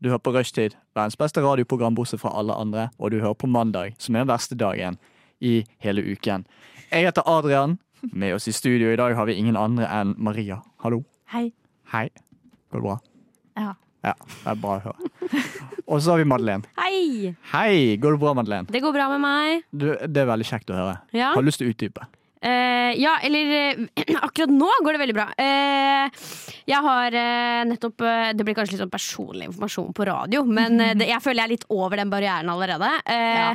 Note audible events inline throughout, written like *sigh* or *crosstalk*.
Du hører på Rushtid, verdens beste radioprogram bortsett fra alle andre, og du hører på mandag, som er den verste dagen i hele uken. Jeg heter Adrian. Med oss i studio i dag har vi ingen andre enn Maria. Hallo. Hei. Hei. Går det bra? Ja. Ja, det er bra å høre. Og så har vi Madeleine. Hei! Hei, går det bra, Madeleine? Det går bra med meg. Du, det er veldig kjekt å høre. Ja, Har lyst til å utdype? Eh, ja eller uh, *clears throat* akkurat nå går det veldig bra. Uh, jeg har nettopp Det blir kanskje litt sånn personlig informasjon på radio, men det, jeg føler jeg er litt over den barrieren allerede. Ja.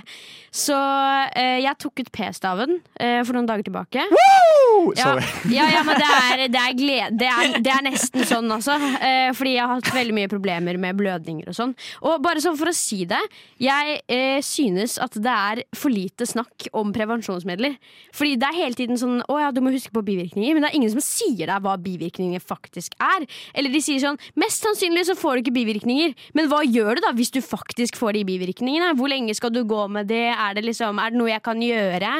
Så jeg tok ut p-staven for noen dager tilbake. Woo! Ja, ja, ja, men det er, det, er glede, det, er, det er nesten sånn, altså. Fordi jeg har hatt veldig mye problemer med blødninger og sånn. Og bare sånn for å si det, jeg synes at det er for lite snakk om prevensjonsmidler. Fordi det er hele tiden sånn å ja, du må huske på bivirkninger, men det er ingen som sier deg hva bivirkninger faktisk er. Eller de sier sånn mest sannsynlig så får du ikke bivirkninger, men hva gjør du da hvis du faktisk får de bivirkningene? Hvor lenge skal du gå med det? Er det, liksom, er det noe jeg kan gjøre?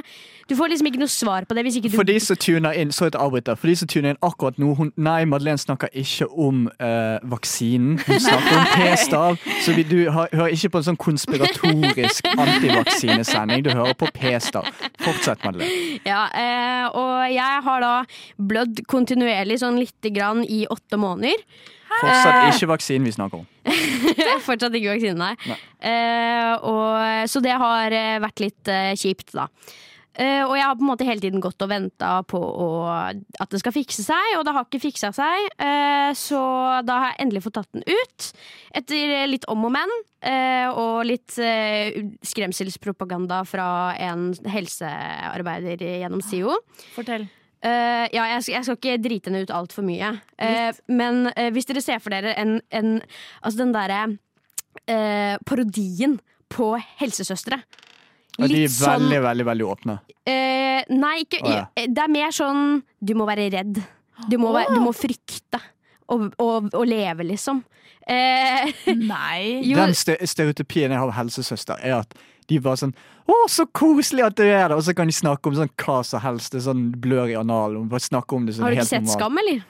Du får liksom ikke noe svar på det hvis ikke du For de som tuner inn, så et avbryter. For de som tuner inn akkurat nå hun, Nei, Madeleine snakker ikke om uh, vaksinen. Hun snakker om p-stav. Så vi, du har, hører ikke på en sånn konspiratorisk antivaksinesending. Du hører på p-stav. Fortsett, Madeleine. Ja, eh, og jeg har da blødd kontinuerlig sånn lite grann i åtte måneder. Fortsatt ikke vaksinen vi snakker om. *laughs* Fortsatt ikke vaksinen, nei. Nei. Eh, og, så det har eh, vært litt eh, kjipt, da. Eh, og jeg har på en måte hele tiden gått og venta på å, at det skal fikse seg, og det har ikke fiksa seg. Eh, så da har jeg endelig fått tatt den ut. Etter litt om og men, eh, og litt skremselspropaganda fra en helsearbeider gjennom SIO. Fortell. Uh, ja, jeg, jeg skal ikke drite henne ut altfor mye. Uh, men uh, hvis dere ser for dere en, en Altså den derre parodien på helsesøstre. Og de er sånn veldig, veldig veldig åpne. eh, Nei, ikke oh, ja. eh, Det er mer sånn du må være redd. Du må, være, du må frykte. Og, og, og leve, liksom. Eh, *laughs* Nei. jo, Den ste stereotypien jeg har av helsesøster, er at de bare sånn Å, så koselig at du er der! Og så kan de snakke om sånn hva som helst. Det er sånn blør i analen. Sånn har du ikke sett. Skam, eller?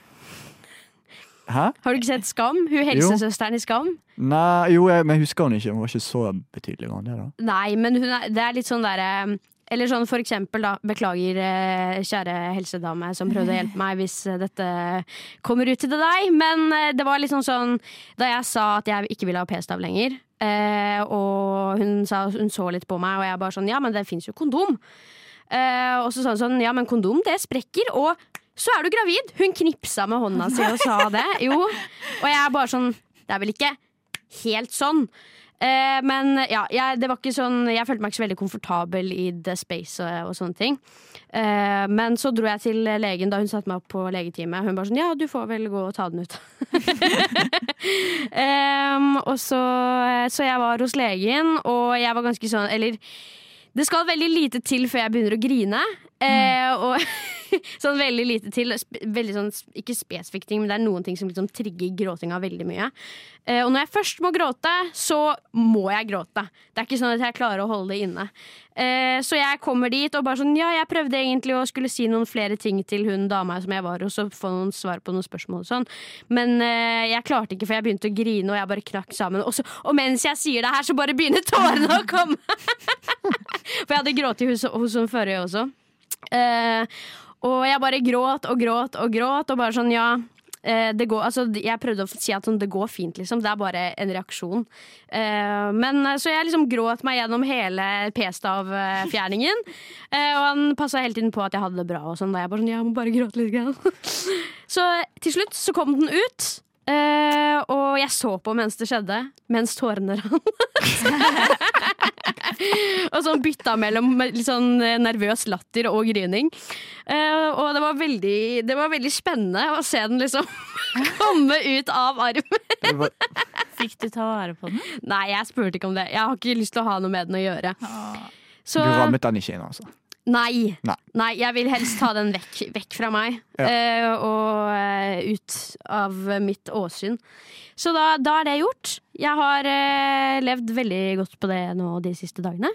Hæ? Har du ikke sett Skam? Hun helsesøsteren i Skam? Nei, jo, jeg, men jeg husker hun ikke. Hun var ikke så betydelig. Det, da? Nei, men er, det er litt sånn derre Eller sånn for eksempel, da. Beklager, eh, kjære helsedame som prøvde å *laughs* hjelpe meg hvis eh, dette kommer ut til deg. Men eh, det var litt sånn sånn Da jeg sa at jeg ikke ville ha p-stav lenger, eh, og hun, sa, hun så litt på meg, og jeg bare sånn Ja, men det fins jo kondom. Eh, og så sa hun sånn Ja, men kondom, det sprekker. Og så er du gravid! Hun knipsa med hånda si og sa det. Jo. Og jeg er bare sånn Det er vel ikke helt sånn. Eh, men ja, jeg, det var ikke sånn, jeg følte meg ikke så veldig komfortabel i the space og, og sånne ting. Eh, men så dro jeg til legen da hun satte meg opp på legetime. Hun bare sånn Ja, du får vel gå og ta den ut. *laughs* eh, og så, så jeg var hos legen, og jeg var ganske sånn Eller det skal veldig lite til før jeg begynner å grine. Eh, og *laughs* *laughs* sånn veldig lite til. Veldig sånn, ikke spesifikke ting, men det er noen ting som liksom trigger gråtinga veldig mye. Eh, og når jeg først må gråte, så må jeg gråte. Det er ikke sånn at jeg klarer å holde det inne. Eh, så jeg kommer dit og bare sånn Ja, jeg prøvde egentlig å skulle si noen flere ting til hun dama som jeg var hos, og få noen svar på noen spørsmål og sånn. Men eh, jeg klarte ikke, for jeg begynte å grine, og jeg bare knakk sammen. Og, så, og mens jeg sier det her, så bare begynner tårene å komme! *laughs* For jeg hadde grått hos, hos hun forrige også. Og jeg bare gråt og gråt og gråt, og bare sånn, ja eh, går, altså, jeg prøvde å si at sånn, det går fint, liksom. Det er bare en reaksjon. Uh, men eh, Så jeg liksom gråt meg gjennom hele p-stavfjerningen. Uh, og han passa hele tiden på at jeg hadde det bra. Og sånn, da jeg bare sånn, jeg må bare gråte litt. *laughs* Så til slutt så kom den ut. Eh, og jeg så på mens det skjedde, mens tårene rant. *laughs* og sånn bytta mellom litt sånn nervøs latter og grining. Uh, og det var, veldig, det var veldig spennende å se den liksom *laughs* komme ut av armen. Fikk du ta vare på den? Nei, jeg spurte ikke om det. Jeg har ikke lyst til å ha noe med den å gjøre. Så, du rammet den ikke inn, altså. Nei. Nei. Nei, jeg vil helst ta den vekk, vekk fra meg. Ja. uh, og uh, ut av mitt åsyn. Så da, da er det gjort. Jeg har uh, levd veldig godt på det nå de siste dagene.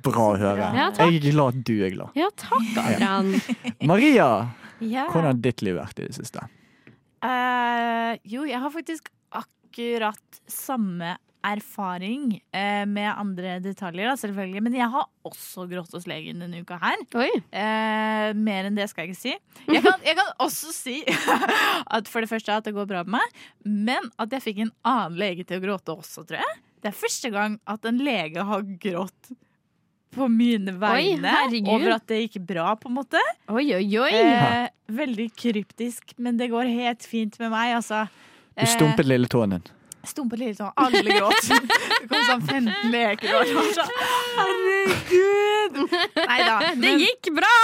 Bra å høre. Ja, jeg er glad du er glad. Ja, takk, Adrian. *laughs* Maria, Ja. hvordan har ditt liv vært i det siste? Eh, jo, jeg har faktisk akkurat samme erfaring eh, med andre detaljer, da, selvfølgelig. Men jeg har også grått hos legen denne uka her. Oi. Eh, mer enn det skal jeg ikke si. Jeg kan, jeg kan også si *laughs* at for det første at det går bra med meg, men at jeg fikk en annen lege til å gråte også, tror jeg. Det er første gang at en lege har grått på mine vegne oi, over at det gikk bra, på en måte. Oi, oi, oi. Eh, veldig kryptisk, men det går helt fint med meg, altså. Du stumpet lille tåen din. Stumpet litt sånn, alle gråt. *laughs* Det kom sånn 15 leker og sånn, herregud! Nei da. det gikk bra!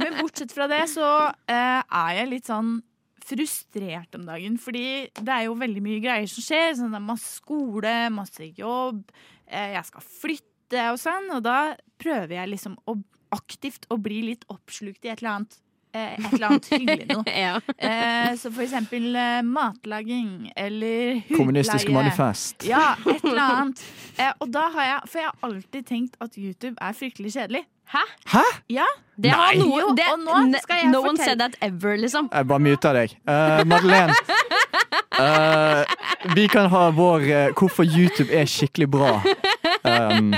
Men bortsett fra det så eh, er jeg litt sånn frustrert om dagen. Fordi det er jo veldig mye greier som skjer. Sånn, det er masse skole, masse jobb. Eh, jeg skal flytte og sånn. Og da prøver jeg liksom å, aktivt å bli litt oppslukt i et eller annet. Eh, et eller annet hyggelig noe. *laughs* Ja. Eh, så for eksempel eh, matlaging eller hudleie. Kommunistiske manifest. Ja, et eller annet. Eh, og da har jeg, for jeg har alltid tenkt at YouTube er fryktelig kjedelig. Hæ? Hæ? Ja, Det har Nei. noe, Jo, det, og nå skal jeg no one said that ever, liksom. Jeg bare muter deg. Uh, Madeleine. Uh, vi kan ha vår uh, hvorfor YouTube er skikkelig bra. Um,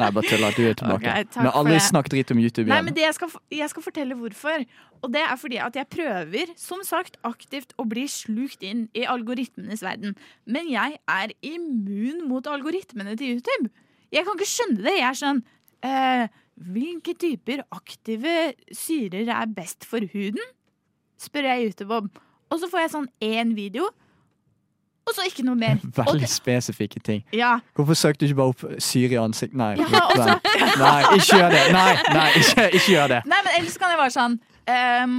nei, bare tuller. Du er tilbake. Okay, Men aldri snakk dritt om YouTube igjen. Nei, men det jeg, skal, jeg skal fortelle hvorfor. Og det er fordi at jeg prøver, som sagt, aktivt å bli slukt inn i algoritmenes verden. Men jeg er immun mot algoritmene til YouTube. Jeg kan ikke skjønne det. Jeg er sånn eh, Hvilke typer aktive syrer er best for huden? Spør jeg YouTube om. Og så får jeg sånn én video, og så ikke noe mer. *laughs* Veldig spesifikke ting. ja, Hvorfor søkte du ikke bare opp syr i ansikt? Nei, Ja, nei ikke gjør det! Nei, nei ikke, ikke gjør det. Nei, men ellers kan jeg være sånn ehm,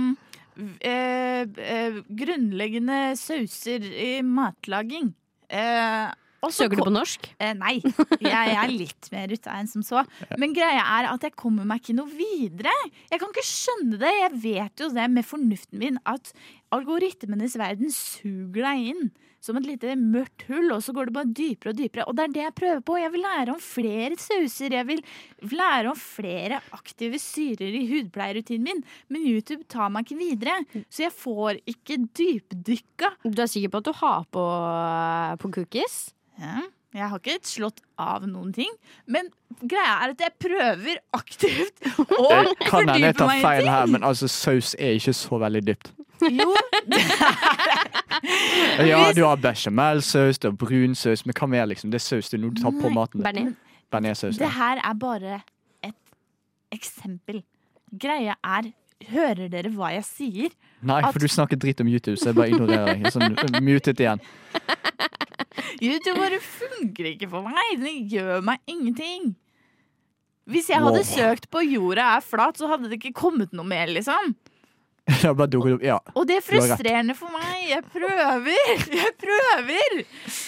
uh, uh, Grunnleggende sauser i matlaging. Uh, også, Søker du på norsk? Eh, nei, jeg er litt mer ute enn som så. Men greia er at jeg kommer meg ikke noe videre. Jeg kan ikke skjønne det. Jeg vet jo det med fornuften min at algoritmenes verden suger deg inn som et lite mørkt hull, og så går det bare dypere og dypere. Og det er det jeg prøver på. Jeg vil lære om flere sauser. Jeg vil lære om flere aktive syrer i hudpleierrutinen min. Men YouTube tar meg ikke videre, så jeg får ikke dypdykka. Du er sikker på at du har på, på cookies? Ja, jeg har ikke slått av noen ting, men greia er at jeg prøver aktivt å *laughs* Det kan hende jeg fordype tar meg i feil ting. her, men altså, saus er ikke så veldig dypt. Jo, *laughs* *laughs* Ja, du har bechamelsaus, du har brunsaus, men hva mer, liksom? Det er saus, det er noe du tar på maten. Bearnéssaus. det her er bare et eksempel. Greia er Hører dere hva jeg sier? Nei, at- for du snakker dritt om YouTube, så jeg bare ignorerer deg. Sånn, mutet igjen. *laughs* YouTube bare funker ikke for meg. Den gjør meg ingenting. Hvis jeg hadde Wow. søkt på 'jorda er flat', så hadde det ikke kommet noe mer, liksom. *laughs* Det har bare dukket opp. Ja. Og det er frustrerende for meg. Jeg prøver! *laughs* Jeg prøver!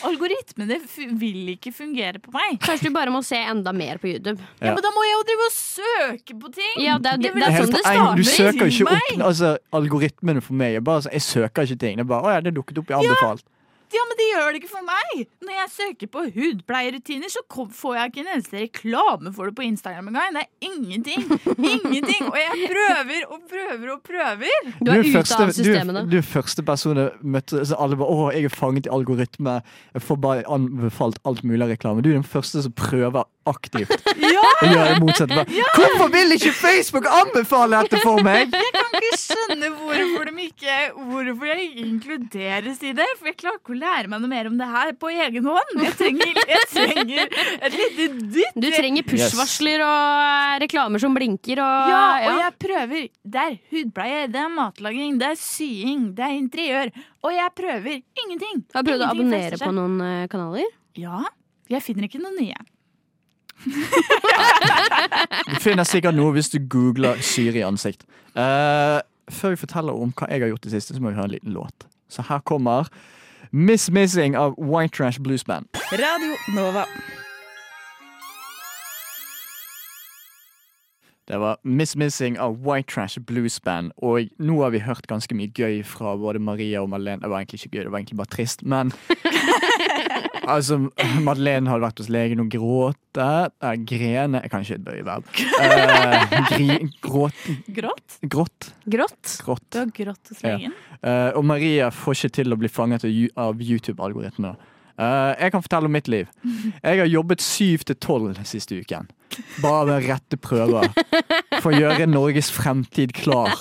Algoritmene vil ikke fungere på meg. Kanskje du bare må se enda mer på YouTube. Ja, Ja. Men da må jeg jo drive og søke på ting! Ja, det Jeg det er sånn det starter. Du søker ikke opp altså, algoritmene for meg. Jeg, bare, jeg søker ikke ting. Det er bare, å ja, det dukket opp Jeg anbefalt. Ja, men det gjør det ikke for meg! Når jeg søker på hudpleierrutiner, så kom, får jeg ikke en eneste reklame for det på Instagram engang. Det er ingenting! Ingenting! Og jeg prøver og prøver og prøver! Du er er ute første, av systemene. Du, du er første person jeg møtte så alle bare 'Å, jeg er fanget i algoritme'. Jeg får bare anbefalt alt mulig av reklame. Du er den første som prøver aktivt *laughs* å gjøre det motsatte. Bare, Hvorfor vil ikke Facebook anbefale dette for meg?! *laughs* Jeg kan ikke skjønne hvorfor, de ikke, hvorfor jeg ikke inkluderes i det. For jeg klarer ikke å lære meg noe mer om det her på egen hånd. Jeg trenger, jeg trenger et lite dytt. Du trenger push-varsler og reklamer som blinker og Ja, og jeg prøver. Det er hudpleie, det er matlaging, det er sying, det er interiør. Og jeg prøver ingenting. Har du prøvd å abonnere på noen eh, kanaler? Ja. Jeg finner ikke noen nye. Du finner sikkert noe hvis du googler syre i ansikt. Uh, før vi forteller om hva jeg har gjort det siste, så må vi høre en liten låt. Så her kommer Miss Missing av White Trash Blues Band. Radio Nova. Det var Miss Missing av White Trash Blues Band. Og nå har vi hørt ganske mye gøy fra både Maria og Malene. Det var egentlig ikke gøy, det var egentlig bare trist, men *laughs* Altså, *clears throat* Madeleine hadde vært hos legen og gråte. Eh, grene Jeg kan ikke et bøye verb. *laughs* Eh, gri, gråt, Grått? grått. Grått? Grått. Du har grått hos Ja. legen? Eh, og Maria får ikke til å bli fanget av YouTube-algoritmene. Uh, jeg kan fortelle om mitt liv. Jeg har jobbet syv til tolv siste uken. Bare med rette prøver. For å gjøre Norges fremtid klar.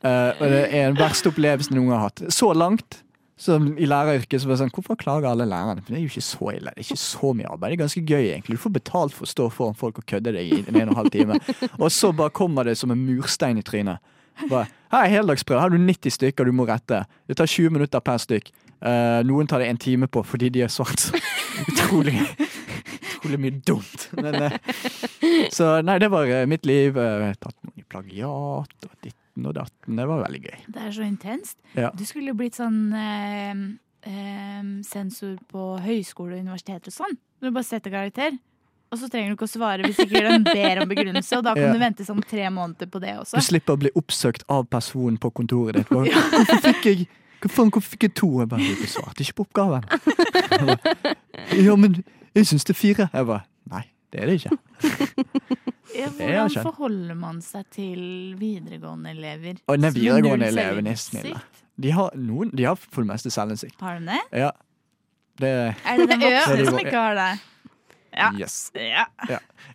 Uh, og det er den verste opplevelsen jeg noen gang har hatt. Så langt som i læreryrket så var det sånn, Hvorfor klager alle lærerne? For det er jo ikke så ille. Det er ikke så mye arbeid. Det er ganske gøy, egentlig. Du får betalt for å stå foran folk og kødde deg i en og en halv time. Og så bare kommer det som en murstein i trynet. Bare, er heldagsprøve. Her har du 90 stykker du må rette. Det tar 20 minutter per stykk. Uh, noen tar det en time på fordi de er svart så *laughs* utrolig, utrolig mye dumt. Men, uh, så nei, det var uh, mitt liv. Uh, tatt noen i plagiat og ditten og datten. Det var veldig gøy. Det er så intenst. Ja. Du skulle jo blitt sånn eh, eh, sensor på høyskole og universitet og sånn. Du bare setter karakter. Og så trenger du ikke å svare hvis ikke de ber om begrunnelse. Og da kan Ja. du vente sånn tre måneder på det også. Du slipper å bli oppsøkt av personen på kontoret ditt. Bare, Hvorfor fikk jeg hva faen, hvorfor fikk jeg to? Jeg bare, du svarte ikke på oppgaven. Bare, ja, men jeg syns det er fire. Jeg bare, nei, det er det ikke. *laughs* Ja, hvordan forholder man seg til videregående elever? Og den videregående elever eleven er selvinnsikt? De har, noen, de har for det meste selvinnsikt. Har de det? Ja. Det Er det den *laughs* voksne som ikke har det? Ja. Yes. Ja.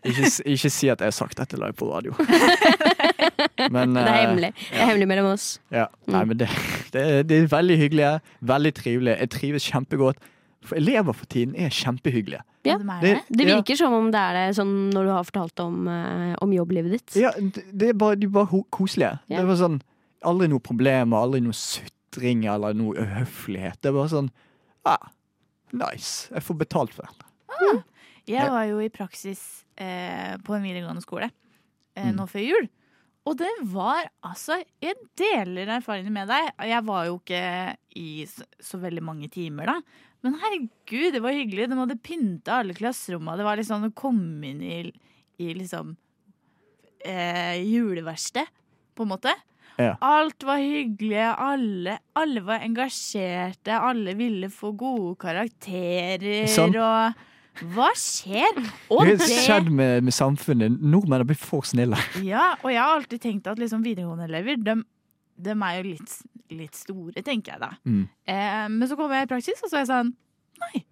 Ikke, ikke si at jeg har sagt dette live på radio. *laughs* Men, Det er eh, hemmelig. Det er hemmelig mellom oss. Ja. Nei, men det, det, det er veldig hyggelige. Veldig trivelige. Jeg trives kjempegodt. For elever for tiden er kjempehyggelige. Ja, det- det. virker Ja. som om det er det sånn når du har fortalt om, eh, om jobblivet ditt. Ja, det det er bare, de er bare ho- koselige. Ja. Det var sånn, Aldri noe problemer, aldri noe sutring eller noe uhøflighet. Det er bare sånn ah, Nice. Jeg får betalt for dette. Jeg var jo i praksis eh, på en videregående skole eh, Mm. nå før jul. Og det var altså Jeg deler erfaringene med deg. Jeg var jo ikke i så, så veldig mange timer da. Men herregud, det var hyggelig. De hadde pynta alle klasserommene. Det var liksom å komme inn i, i liksom eh, juleverksted, på en måte. Ja. Alt var hyggelig, alle, alle var engasjerte, alle ville få gode karakterer Sånn. og Hva skjer? Og Det har skjedd med, med samfunnet. Nordmenn har blitt for snille. Ja, og jeg har alltid tenkt at liksom videregående-elever, de, de er jo litt, litt store, tenker jeg da. Mm. Eh, men så kom jeg i praksis, og så er jeg sånn Nei,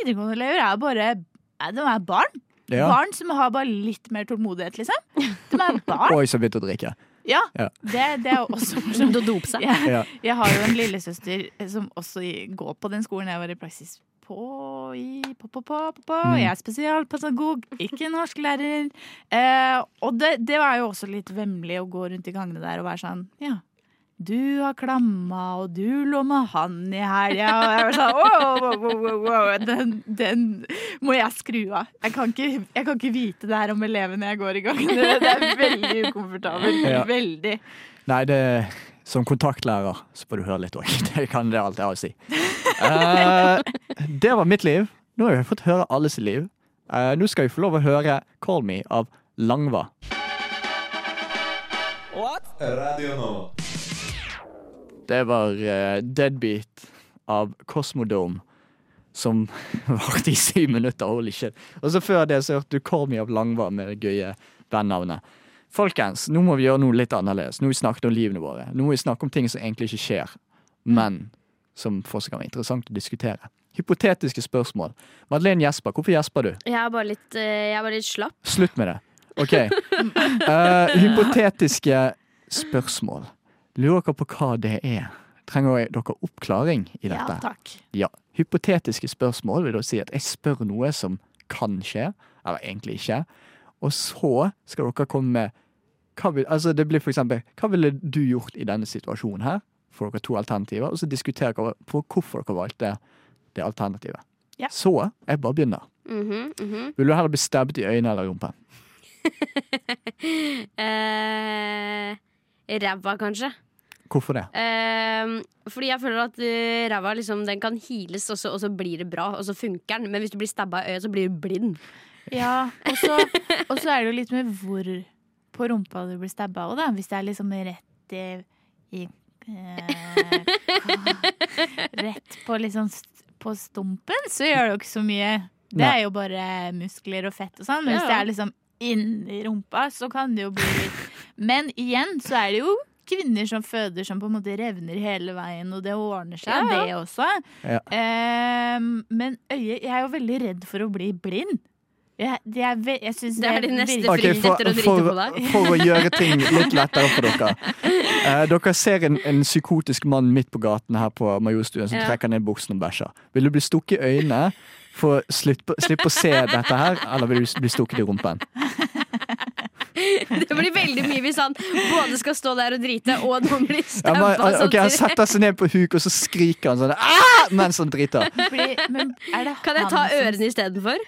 videregående-elever er bare eh, De er barn. Ja. Barn som har bare litt mer tålmodighet, liksom. De er *laughs* barn. Oi, så begynte å drikke. Ja, Ja. Det, det er jo også *laughs* morsomt. Å dope seg. Jeg, jeg har jo en lillesøster som også går på den skolen jeg var i praksis på. I, på, på, på, på, på. Mm. Jeg er spesialpedagog, ikke norsklærer. Eh, og det, det var jo også litt vemmelig å gå rundt i gangene der og være sånn Ja, du har klamma, og du lå med han i helga. Og jeg var sånn *laughs* wow, wow, wow, wow. Den, den må jeg skru av. Jeg kan, ikke, jeg kan ikke vite det her om elevene jeg går i gangene. Det er veldig ukomfortabelt. Ja. Veldig. Nei, det som kontaktlærer så får du høre litt òg. *laughs* Det kan det alt jeg har å si. Uh, det var mitt liv. Nå har vi fått høre alles liv. Uh, nå skal vi få lov å høre 'Call Me' av Langva. Radio Nova. Det var uh, 'Deadbeat' av Cosmodome. Som *laughs* varte i syv minutter. Holy shit. Og så før det så hørte du 'Call av Langvar med det gøye bandnavnet. Folkens, nå må vi gjøre noe litt annerledes. Nå har vi snakket om livene våre. Nå må vi snakke om ting som egentlig ikke skjer, men som fortsatt kan være interessant å diskutere. Hypotetiske spørsmål. Madeleine gjesper. Hvorfor gjesper du? Jeg er bare litt, eh, jeg er bare litt slapp. Slutt med det. OK. Uh, *laughs* hypotetiske spørsmål. Lurer dere på hva det er? Trenger dere oppklaring i dette? Ja, takk. Ja. Hypotetiske spørsmål vil da si at jeg spør noe som kan skje, eller egentlig ikke. Og så skal dere komme med hva vil, altså det blir for eksempel, hva ville du gjort i denne situasjonen her? Får dere to alternativer, og så diskuterer dere på hvorfor dere valgte det alternativet. Ja. Så jeg bare begynner. Mhm, mhm. Vil du heller bli stabbet i øynene eller rumpa? *laughs* Eh, Ræva, kanskje. Hvorfor det? Eh, fordi jeg føler at uh, ræva liksom, den kan heales, og så, og så blir det bra. Og så funker den. Men hvis du blir stabba i øyet, så blir du blind. Ja, og så og så er det jo litt med hvor på rumpa du blir stabba òg, da. Hvis det er liksom rett i, i eh, Rett på liksom på stumpen, så gjør det jo ikke så mye. Det er jo bare muskler og fett og sånn. Men hvis det er liksom inni rumpa, så kan det jo bli litt Men igjen så er det jo kvinner som føder som på en måte revner hele veien, og det ordner seg, Ja, ja. det også. Ja. Ehm, men øyet Jeg er jo veldig redd for å bli blind. Jeg, det er, ve jeg synes Det er din neste virkelig- okay, for, etter å drite for, på deg. for å gjøre ting *laughs* litt lettere for dere. Eh, dere ser en, en psykotisk mann midt på gaten her på Majorstuen som Ja. trekker ned buksen og bæsjer. Vil du bli stukket i øynene for å slippe å se dette her, eller vil du bli stukket i rumpen? *laughs* *laughs* Det blir veldig mye hvis han både skal stå der og drite, og noen blir *laughs* Ja, stabba men, ok, han setter seg ned på huk, og så skriker han sånn «Ah!» mens han driter. Fordi, men er det Kan jeg ta ørene istedenfor?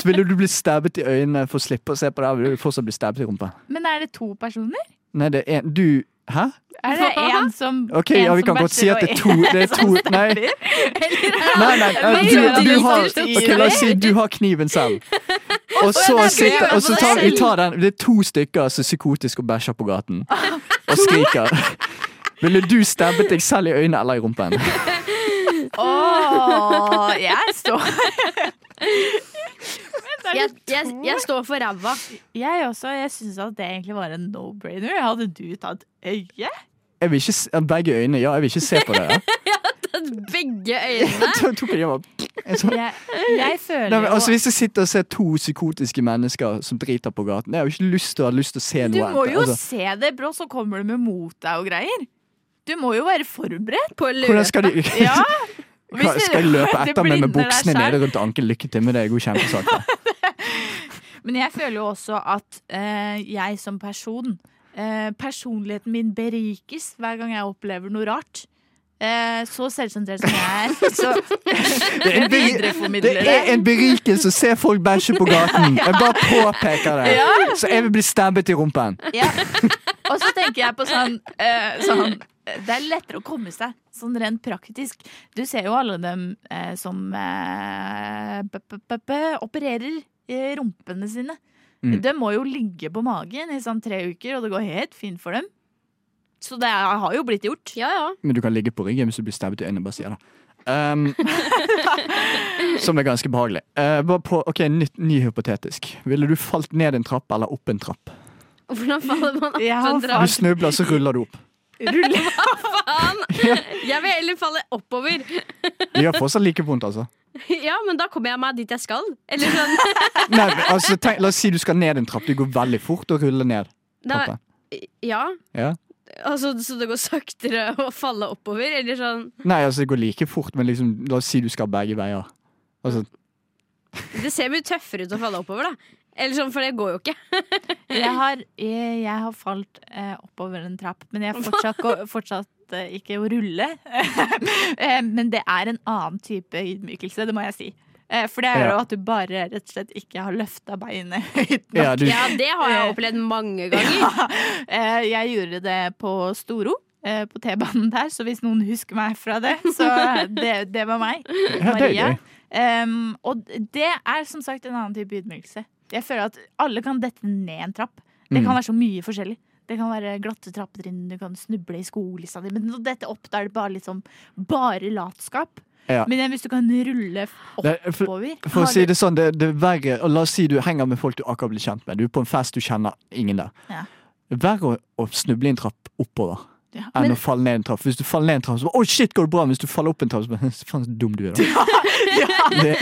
Så Vil du bli stabbet i øynene for å slippe å se på det, vil du fortsatt bli stabbet i rumpa? Men er det to personer? Nei, det er en Du Hæ? Er det én som *laughs* Ok, en ja, vi kan godt si at det er to, det er to nei. Nei, nei, nei du, du har okay, la oss si du har kniven selv. Og så, er sitter, og så tar vi tar den Det er to stykker som er psykotiske og bæsjer på gaten. Og skriker. *laughs* Ville du stabbet deg selv i øynene eller i rumpen? Åh, jeg står Jeg, jeg, jeg står for ræva. Jeg også. Jeg syns at det egentlig var en no-brainer. Hadde du tatt øye? Jeg vil ikke begge øynene. Ja, jeg vil ikke se på det. *laughs* Ja. *laughs* Begge øynene. Så tok jeg Jeg, jeg føler jo altså, Hvis jeg sitter og ser to psykotiske mennesker som driter på gaten Jeg har jo ikke lyst til å lyst til å se noe. Du må jo altså, se det, bro, så kommer du med mot deg og greier. Du må jo være forberedt. På løpet. hvordan skal de Ja. *laughs* Hva, Skal jeg løpe etter meg med buksene nede rundt ankelen? Lykke til med det. God kjempesak. *laughs* Men jeg føler jo også at eh, jeg som person eh, Personligheten min berikes hver gang jeg opplever noe rart. Eh, så selvsentrert som jeg er, *laughs* så Det er en, det er en berikelse å se folk bæsje på gaten. *laughs* Jeg bare påpeker det. Så jeg vil bli stabbet i rumpen. Ja. Og så tenker jeg på sånn, eh, sånn Det er lettere å komme seg sånn rent praktisk. Du ser jo alle dem eh, som eh, b -b opererer rumpene sine. Mm. De må jo ligge på magen i sånn tre uker, og det går helt fint for dem. Så det har jo blitt gjort. Ja, ja. Men du kan ligge på ryggen hvis du blir stabbet i øynene. Bare sier det. Um, *laughs* som er ganske behagelig. Uh, bare på, ok, nytt, Ny hypotetisk. Ville du falt ned en trapp eller opp en trapp? Hvordan faller man opp ja, en trapp? Du snubler, så ruller du opp. Hva Faen! *laughs* Jeg vil heller falle oppover. Det gjør fortsatt like vondt, altså. *laughs* Ja, men da kommer jeg meg dit jeg skal. Eller sånn Nei, altså tenk, La oss si du skal ned en trapp. Du går veldig fort og ruller ned da. Ja. Ja. Altså, så det går saktere *laughs* å falle oppover? Eller sånn Nei, altså det går like fort, men liksom, la oss si du skal begge veier. Altså, Det ser mye tøffere ut å falle oppover, da. Eller sånn, for det går jo ikke. *laughs* Jeg har, jeg, jeg har falt eh, oppover en trapp, men jeg fortsatt, går, fortsatt eh, ikke å rulle. *laughs* eh, men det er en annen type ydmykelse, det må jeg si. Eh, for det er Ja. jo at du bare rett og slett ikke har løfta beinet *laughs* høyt nok. ja, du, Ja, det har jeg opplevd mange *laughs* ganger. Ja. jeg gjorde det på Storo. eh, På T-banen der, så hvis noen husker meg fra det, så *laughs* det, det var meg. Maria. Em, og det er som sagt en annen type ydmykelse. Jeg føler at alle kan dette ned en trapp. Det Mm. kan være så mye forskjellig. Det kan være glatte trappetrinn, du kan snuble i skolissa di. Men dette opp, da er det bare liksom bare latskap. Ja. Men hvis du kan rulle Det er for- oppover For å si det sånn, det, det er verre La oss si du henger med folk du akkurat blir kjent med. Du er på en fest, du kjenner ingen der. Ja. Er verre å, å snuble i en trapp oppover. Ja. enn å falle ned en trapp. Hvis du faller ned en trapp, så bare, oh shit, går det bra? Hvis du faller opp en trapp, så bare *laughs* faen så dum du er. da. *laughs* Det,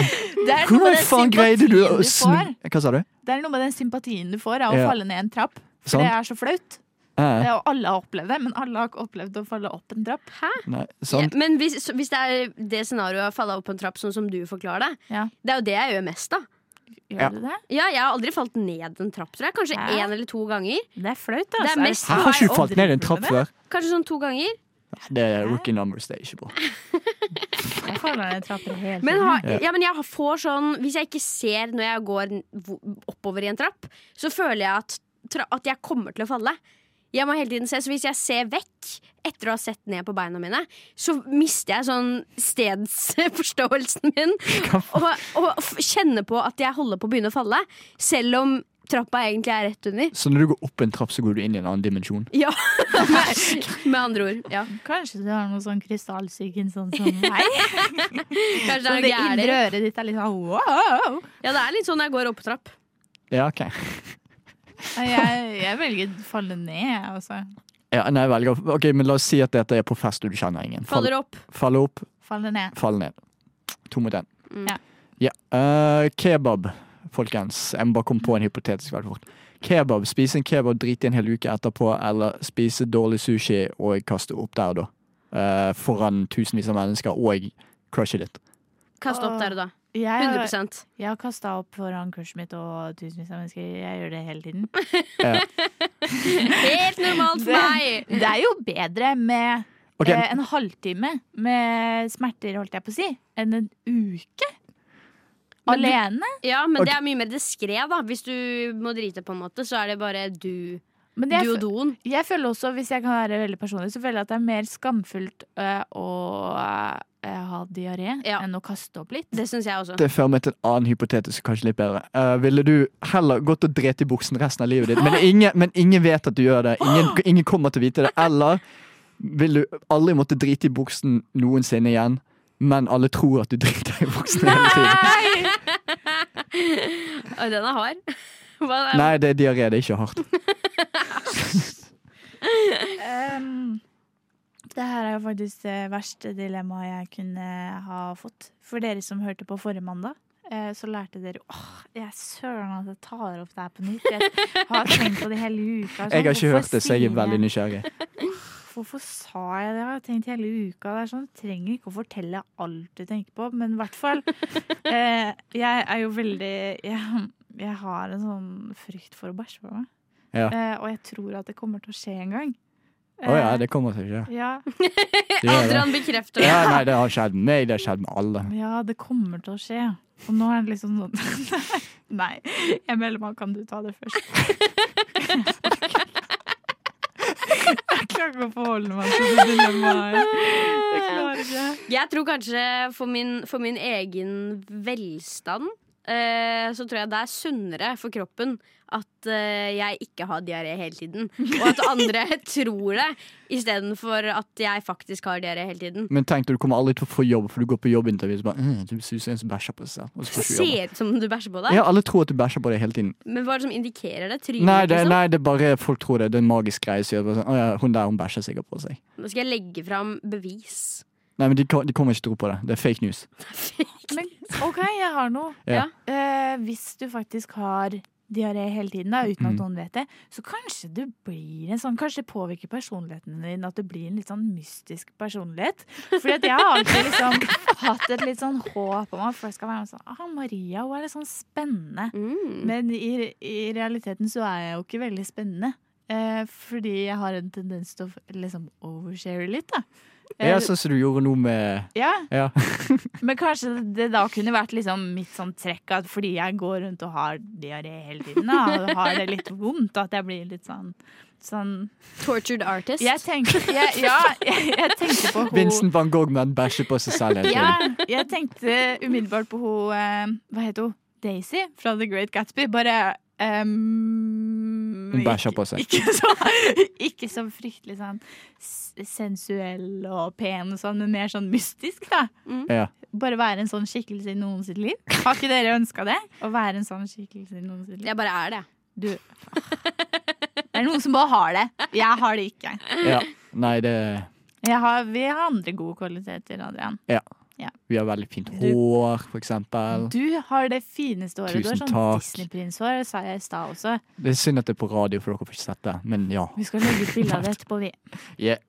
Det er hvordan faen greide du å snu får. Hva sa du? Det er noe med den sympatien du får av å Ja. falle ned en trapp. For sånn. det er så flaut. Eh, Og alle har opplevd det, men alle har ikke opplevd å falle opp en trapp. nei, Ja, men hvis, hvis det er det scenarioet å falle opp en trapp, sånn som du forklarer det, Ja. det er jo det jeg gjør mest, da. Gjør Ja. du det? Ja, jeg har aldri falt ned en trapp, tror jeg. Kanskje Hæ? én eller to ganger. Det er flaut, Det er altså. mest- Jeg har ikke du falt ned en trapp før. Kanskje sånn to ganger. Det er rookie numbers, det er ikke bra. *laughs* Jeg faller ned trapper hele Men, har, Ja. ja, men jeg får sånn Hvis jeg ikke ser når jeg går oppover i en trapp, så føler jeg at, at jeg kommer til å falle. Jeg må hele tiden se, så Hvis jeg ser vekk etter å ha sett ned på beina mine, så mister jeg sånn stedsforståelsen min. Og, og kjenner på at jeg holder på å begynne å falle, selv om trappa egentlig er rett under. Så når du går opp en trapp, så går du inn i en annen dimensjon. Ja, *laughs* med, med andre ord. Ja. Kanskje du har noe sånn krystallsyken sånn som meg? *laughs* Kanskje det er det noe indre øret ditt er litt sånn wow. Ja, det er litt sånn når jeg går opp trapp. Ja, ok. Jeg, jeg velger å falle ned, jeg også. Ja, nei, velger. Ok, men La oss si at dette er på fest og du kjenner ingen. Fall, Faller opp. Faller opp, Faller ned. Faller ned. To mot én. Mm. Ja. Ja. Uh, kebab, folkens. Jeg må bare komme på en hypotetisk veldig fort. Kebab, Spise en kebab, drite i en hel uke etterpå, eller spise dårlig sushi og kaste opp der da. Uh, foran tusenvis av mennesker og crushe litt. Kaste opp der da. Jeg, har- 100 jeg har kasta opp foran kurset mitt og tusenvis av mennesker. Jeg gjør det hele tiden. *laughs* Helt normalt for meg! Det er jo bedre med okay. eh, en halvtime med smerter, holdt jeg på å si, enn en uke. Men du- Alene. Ja, men okay. det er mye mer diskré, da. Hvis du må drite, på en måte, så er det bare du, Men du jeg, og doen. jeg føler også, hvis jeg kan være veldig personlig, så føler jeg at det er mer skamfullt øh, å ha diaré Ja. enn å kaste opp litt. Det syns jeg også. det fører meg til en annen hypotetisk, kanskje litt bedre. Uh, ville du heller gått og drept i buksen resten av livet ditt, men ingen, men ingen vet at du gjør det? Ingen, ingen kommer til å vite det. Eller vil du aldri måtte drite i buksen noensinne igjen, men alle tror at du driter i buksen hele tiden? Oi, den er hard. Hva, Nei, det er diaré, det er ikke hardt. *laughs* Um, det her er jo faktisk det verste dilemmaet jeg kunne ha fått. For dere som hørte på forrige mandag, eh, så lærte dere åh, jeg søren at jeg tar opp det her på nytt. Jeg har tenkt på det hele uka. sånn, Jeg har ikke hvorfor hørt det, så jeg er veldig nysgjerrig. Hvorfor sa jeg det? Jeg har tenkt hele uka. Det er sånn, Du trenger ikke å fortelle alt du tenker på, men i hvert fall *laughs* eh, Jeg er jo veldig jeg, jeg har en sånn frykt for å bæsje på meg. Ja. Eh, og jeg tror at det kommer til å skje en gang. Å ja, Eh, det kommer til å skje. ja. Adrian bekrefter det. Ja, nei, det har skjedd med meg, det har skjedd med alle. ja, det kommer til å skje. Og nå er det liksom sånn *laughs* Nei, jeg melder meg. Kan du ta det først? *laughs* Jeg klarer ikke å forholde meg til det dilemmaet. Jeg klarer ikke. Jeg tror kanskje for min, for min egen velstand eh, så tror jeg det er sunnere for kroppen at eh, jeg ikke har diaré hele tiden. Og at andre *laughs* tror det, istedenfor at jeg faktisk har diaré hele tiden. Men tenk deg, du kommer aldri til å få jobb, for du går på jobbintervju og så bare mm, Du ser ut som en som bæsjer på seg selv. Og så. Ser ut som du bæsjer på deg. Ja, alle tror at du bæsjer på deg hele tiden. Men hva er det som indikerer det? Trynet, Nei, det, liksom? nei, det er bare folk tror det. Det er en magisk greie. Så bare sånn, å ja, hun der hun bæsjer sikkert på seg. Nå skal jeg legge fram bevis. Nei, men de, de kommer ikke til å tro på det. Det er fake news. *laughs* Men OK, jeg har noe. Ja. Eh, hvis du faktisk har diaré hele tiden, da, uten at Mm. noen vet det, så kanskje du blir en sånn Kanskje det påvirker personligheten din at du blir en litt sånn mystisk personlighet. Fordi at jeg har alltid liksom hatt et litt sånn håp om at folk skal være sånn ah, Maria hun er litt sånn spennende. Mm. Men i, i realiteten så er jeg jo ikke veldig spennende. Eh, fordi jeg har en tendens til å liksom overshare litt, da. Eh, Ja, sånn du gjorde noe med ja, Ja. *laughs* men kanskje det da kunne vært liksom mitt sånn trekk at fordi jeg går rundt og har diaré hele tiden, da, og har det litt vondt, at jeg blir litt sånn Sånn Tortured artist. Jeg tenkte jeg, Ja, jeg, jeg tenkte på hun Vincent van Gogh med en bæsje på seg selv Ja, jeg tenkte umiddelbart på hun eh, Hva heter hun? Daisy fra The Great Gatsby. Bare um, Hun bæsja på seg. Ikke så, *laughs* ikke så fryktelig sånn sensuell og pen og sånn, men mer sånn mystisk, da. Ja. Bare være en sånn skikkelse i noen sitt liv. Har ikke dere ønska det? Å være en sånn skikkelse i noen sitt liv? Jeg bare er det. Du Det er noen som bare har det. Jeg har det ikke. Ja. Nei, det Jeg har, vi har andre gode kvaliteter, Adrian. Vi har veldig fint hår, for eksempel. Du har det fineste håret. Du har sånn. Disney-prinshår, sa jeg i stad også. Det er synd at det er på radio, for dere får ikke sett det. Men ja. Vi skal legge ut bilde av det *laughs* etterpå, vi. Yeah.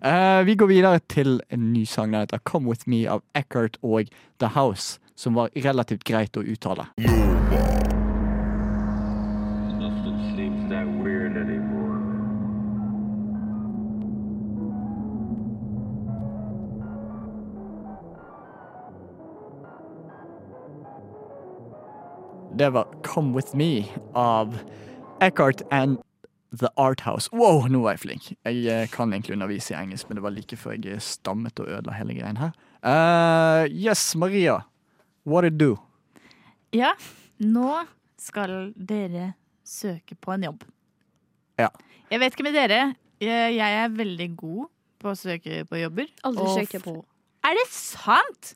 Uh, vi går videre til en ny sang. Den heter Come With Me av Eckhart og The House, som var relativt greit å uttale. Nothing Det var Come With Me av Eckhart and The Art House. Wow, nå var jeg flink. Jeg eh, kan egentlig undervise i engelsk, men det var like før jeg stammet og ødela hele greien her. Uh, yes, Maria. What it do? Ja, nå skal dere søke på en jobb. Ja. Jeg vet ikke med dere. Jeg jeg er veldig god på å søke på jobber. Aldri søkt jobb. Er det sant?!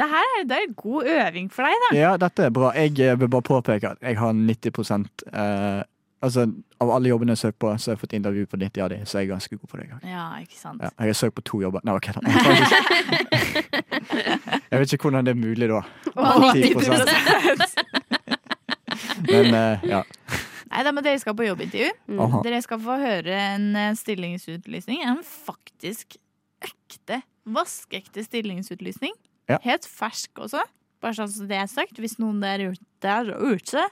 Det her er, det er god øving for deg, da. Ja, dette er bra. Jeg eh, vil bare påpeke at jeg har 90 eh, Altså, av alle jobbene jeg har søkt på, så har jeg fått intervju på 90 av de, så jeg er ganske god på det. Ja, ikke sant. ja, jeg har søkt på to jobber. Nei, ok, da. *laughs* Jeg vet ikke hvordan det er mulig, da. 10%. *laughs* Men eh, ja. Nei, da, men Dere skal på jobbintervju. Mm. Dere skal få høre en eh, stillingsutlysning. En faktisk ekte, vaskeekte stillingsutlysning. Ja. Helt fersk også. Bare sånn som det er sagt. Hvis noen der ute, der ute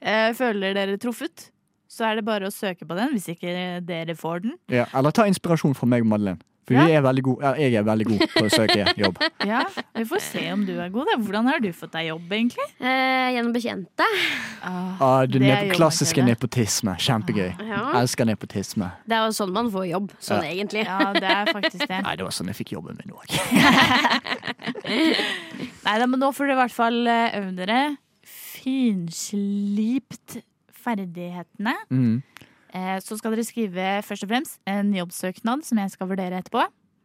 eh, føler dere truffet, så er det bare å søke på den. Hvis ikke dere får den. ja. Eller ta inspirasjon fra meg og Madeleine. For vi er veldig god, ja, jeg er veldig god på å søke jobb. *laughs* Ja, Vi får se om du er god. Da. Hvordan har du fått deg jobb, egentlig? Eh, gjennom bekjente. Ah, Ah, Det er klassiske nepotisme. Kjempegøy. Ja. Elsker nepotisme. Det er jo sånn man får jobb. Sånn Ja. egentlig. ja, det er faktisk det. Nei, det var sånn jeg fikk jobben min òg. *laughs* Nei, da, men nå får dere i hvert fall eh, øve dere. Finslipt ferdighetene. Mm. Eh, Så skal dere skrive først og fremst en jobbsøknad som jeg skal vurdere etterpå.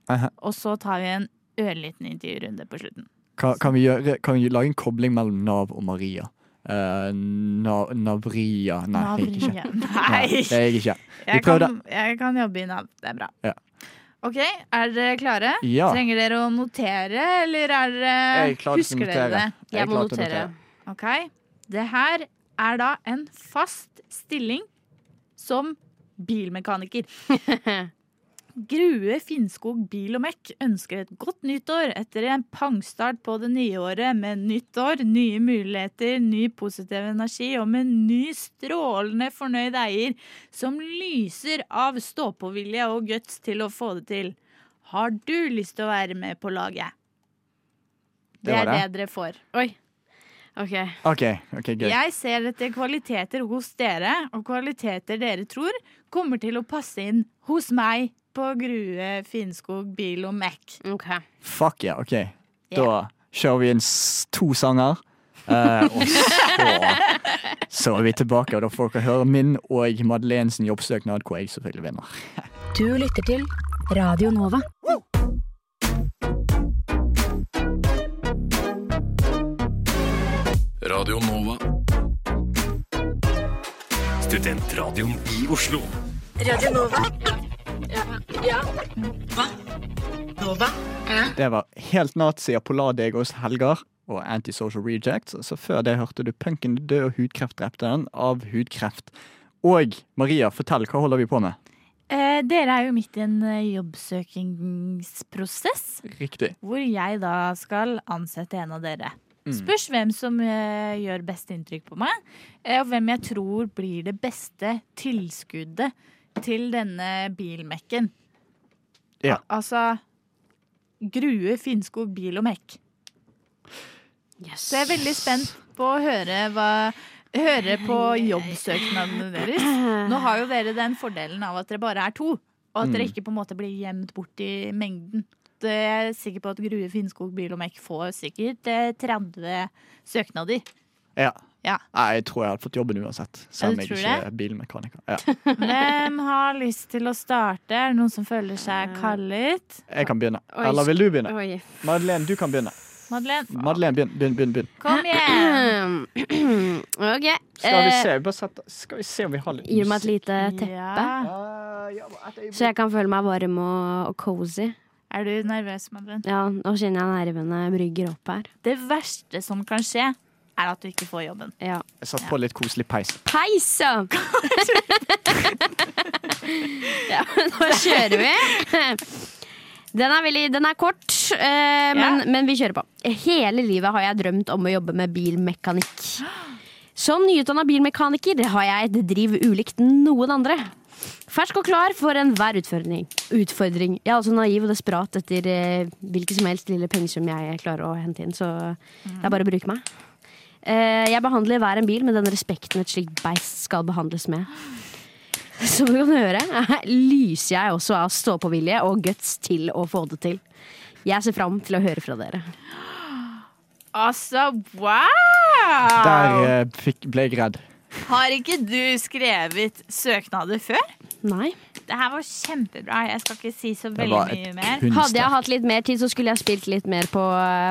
Aha. Og så tar vi en ørliten intervjurunde på slutten. Kan, kan, vi gjøre, kan vi lage en kobling mellom Nav og Maria? Uh, na, Navria Nei, jeg er ikke. Nei, Nei, det er jeg ikke. Jeg kan, jeg kan jobbe i Nav. Det er bra. Ja. OK, er dere klare? Ja. Trenger dere å notere, eller er dere Jeg er Husker dere det? Jeg Jeg må notere. notere. Ok, Det her er da en fast stilling som bilmekaniker. *laughs* Grue Finnskog Bil og Mek ønsker et godt nyttår etter en pangstart på det nye året med nytt år, nye muligheter, ny positiv energi og med ny strålende fornøyd eier som lyser av stå-på-vilje og guts til å få det til. Har du lyst til å være med på laget? Det, Det er det det. dere får. Oi. OK. okay, okay. Jeg ser etter kvaliteter hos dere, og kvaliteter dere tror kommer til å passe inn hos meg på Grue Finnskog Bil og Mac. Okay. Fuck yeah, OK. Da kjører vi inn to sanger. Uh, og så, så er vi tilbake, og da får dere høre min og Madeleine sin jobbsøknad, hvor jeg selvfølgelig vinner. Du lytter til Radio Nova. Radio Nova. Studentradioen i Oslo. Radio Nova. Ja. ja. Nova. Nova. Ja. Det var Helt nazi av Polardegos Helgar og Antisocial Rejects. Så før det hørte du Punken død og hudkreft drepte den av hudkreft. Og Maria, fortell, hva holder vi på med? Eh, dere er jo midt i en eh, jobbsøkingsprosess, Riktig. hvor jeg da skal ansette en av dere. Spørs hvem som uh, gjør best inntrykk på meg, uh, og hvem jeg tror blir det beste tilskuddet til denne bilmekken. Ja. Al altså Grue Finnskog Bil og Mekk. Yes. Så jeg er veldig spent på å høre, hva, høre på jobbsøknadene deres. Nå har jo dere den fordelen av at dere bare er to, og at dere Mm. ikke på en måte blir gjemt bort i mengden. Det er sikker på at Grue Finnskog Bil og Mekk får sikkert eh, 30 søknader. Ja. Ja. Nei, jeg tror jeg hadde fått jobben uansett. Selv om jeg ikke er bilmekaniker. Ja. *laughs* Hvem har lyst til å starte? Er det noen som føler seg kallet? Jeg kan begynne. Oi. Eller vil du begynne? Oi. Madeleine, du kan begynne. Madeleine, Madeleine, begynn. begynn, begynn, begynn. kom igjen! *clears throat* Ok. Skal vi eh, se, bare sette, skal vi se om vi har litt musikk? Gi meg et lite teppe, Ja. Så jeg kan føle meg varm og, og cozy. Er du nervøs, Madeleine? Ja, nå kjenner jeg nervene brygger opp her. Det verste som kan skje, er at du ikke får jobben. Ja. Jeg satt på litt koselig peis. Peis, ja! *laughs* ja, nå kjører vi. Den er, veldig, den er kort, eh, men, men vi kjører på. Hele livet har jeg drømt om å jobbe med bilmekanikk. Som nyutdanna bilmekaniker har jeg et driv ulikt noen andre. Fersk og klar for enhver utfordring. utfordring. Jeg er altså naiv og desperat etter eh, hvilket som helst lille pengesum jeg klarer å hente inn, så det er bare å bruke meg. Eh, jeg behandler hver en bil med den respekten et slikt beist skal behandles med. Som du kan høre, lyser jeg også av stå-på-vilje og guts til å få det til. Jeg ser fram til å høre fra dere. Altså, wow! Der eh, fikk, ble jeg redd. Har ikke du skrevet søknader før? Nei. Det her var kjempebra. Jeg skal ikke si så veldig mye mer. kunstverk. Hadde jeg hatt litt mer tid, så skulle jeg spilt litt mer på,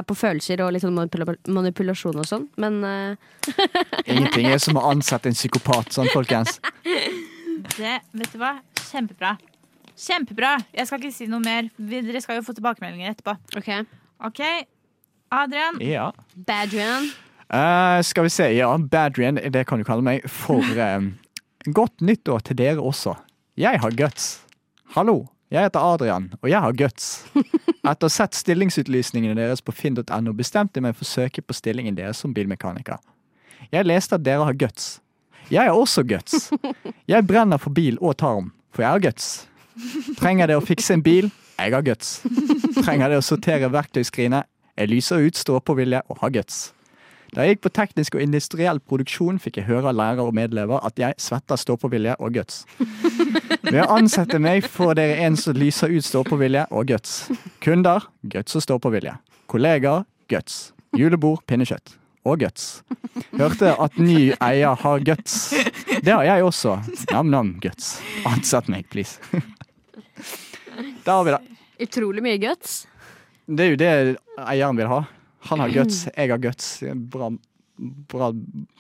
på følelser og litt sånn manipulasjon og sånn, men uh... *laughs* Ingenting er som å ansette en psykopat, sånn, folkens. Det, vet du hva? Kjempebra. Kjempebra. Jeg skal ikke si noe mer. Dere skal jo få tilbakemeldinger etterpå. OK. okay. Adrian. Ja. Badrian. Eh, skal vi se. Ja, Badrian, det kan du kalle meg. For *laughs* eh, godt nyttår til dere også. Jeg har guts. Hallo, jeg heter Adrian, og jeg har guts. *laughs* Etter å ha sett stillingsutlysningene deres på finn.no bestemte jeg meg for å søke på stillingen deres som bilmekaniker. Jeg leste at dere har guts. Jeg har også guts. *laughs* Jeg brenner for bil og tarm, for jeg har guts. Trenger det å fikse en bil? Jeg har guts. Trenger det å sortere verktøyskrinet? Jeg lyser ut, står på vilje og har guts. Da jeg gikk på teknisk og industriell produksjon, fikk jeg høre av lærer og medlever at jeg svetter stå-på-vilje og guts. *laughs* Ved å ansette meg får dere en som lyser ut stå-på-vilje og guts. Kunder guts og stå-på-vilje. Kollegaer guts. Julebord pinnekjøtt. Og guts. Hørte at ny eier har guts. Det har jeg også. Nam-nam guts. Ansett meg, please. *laughs* Der har vi det. Utrolig mye guts. Det er jo det eieren vil ha. Han har guts, jeg har guts. Bra, bra,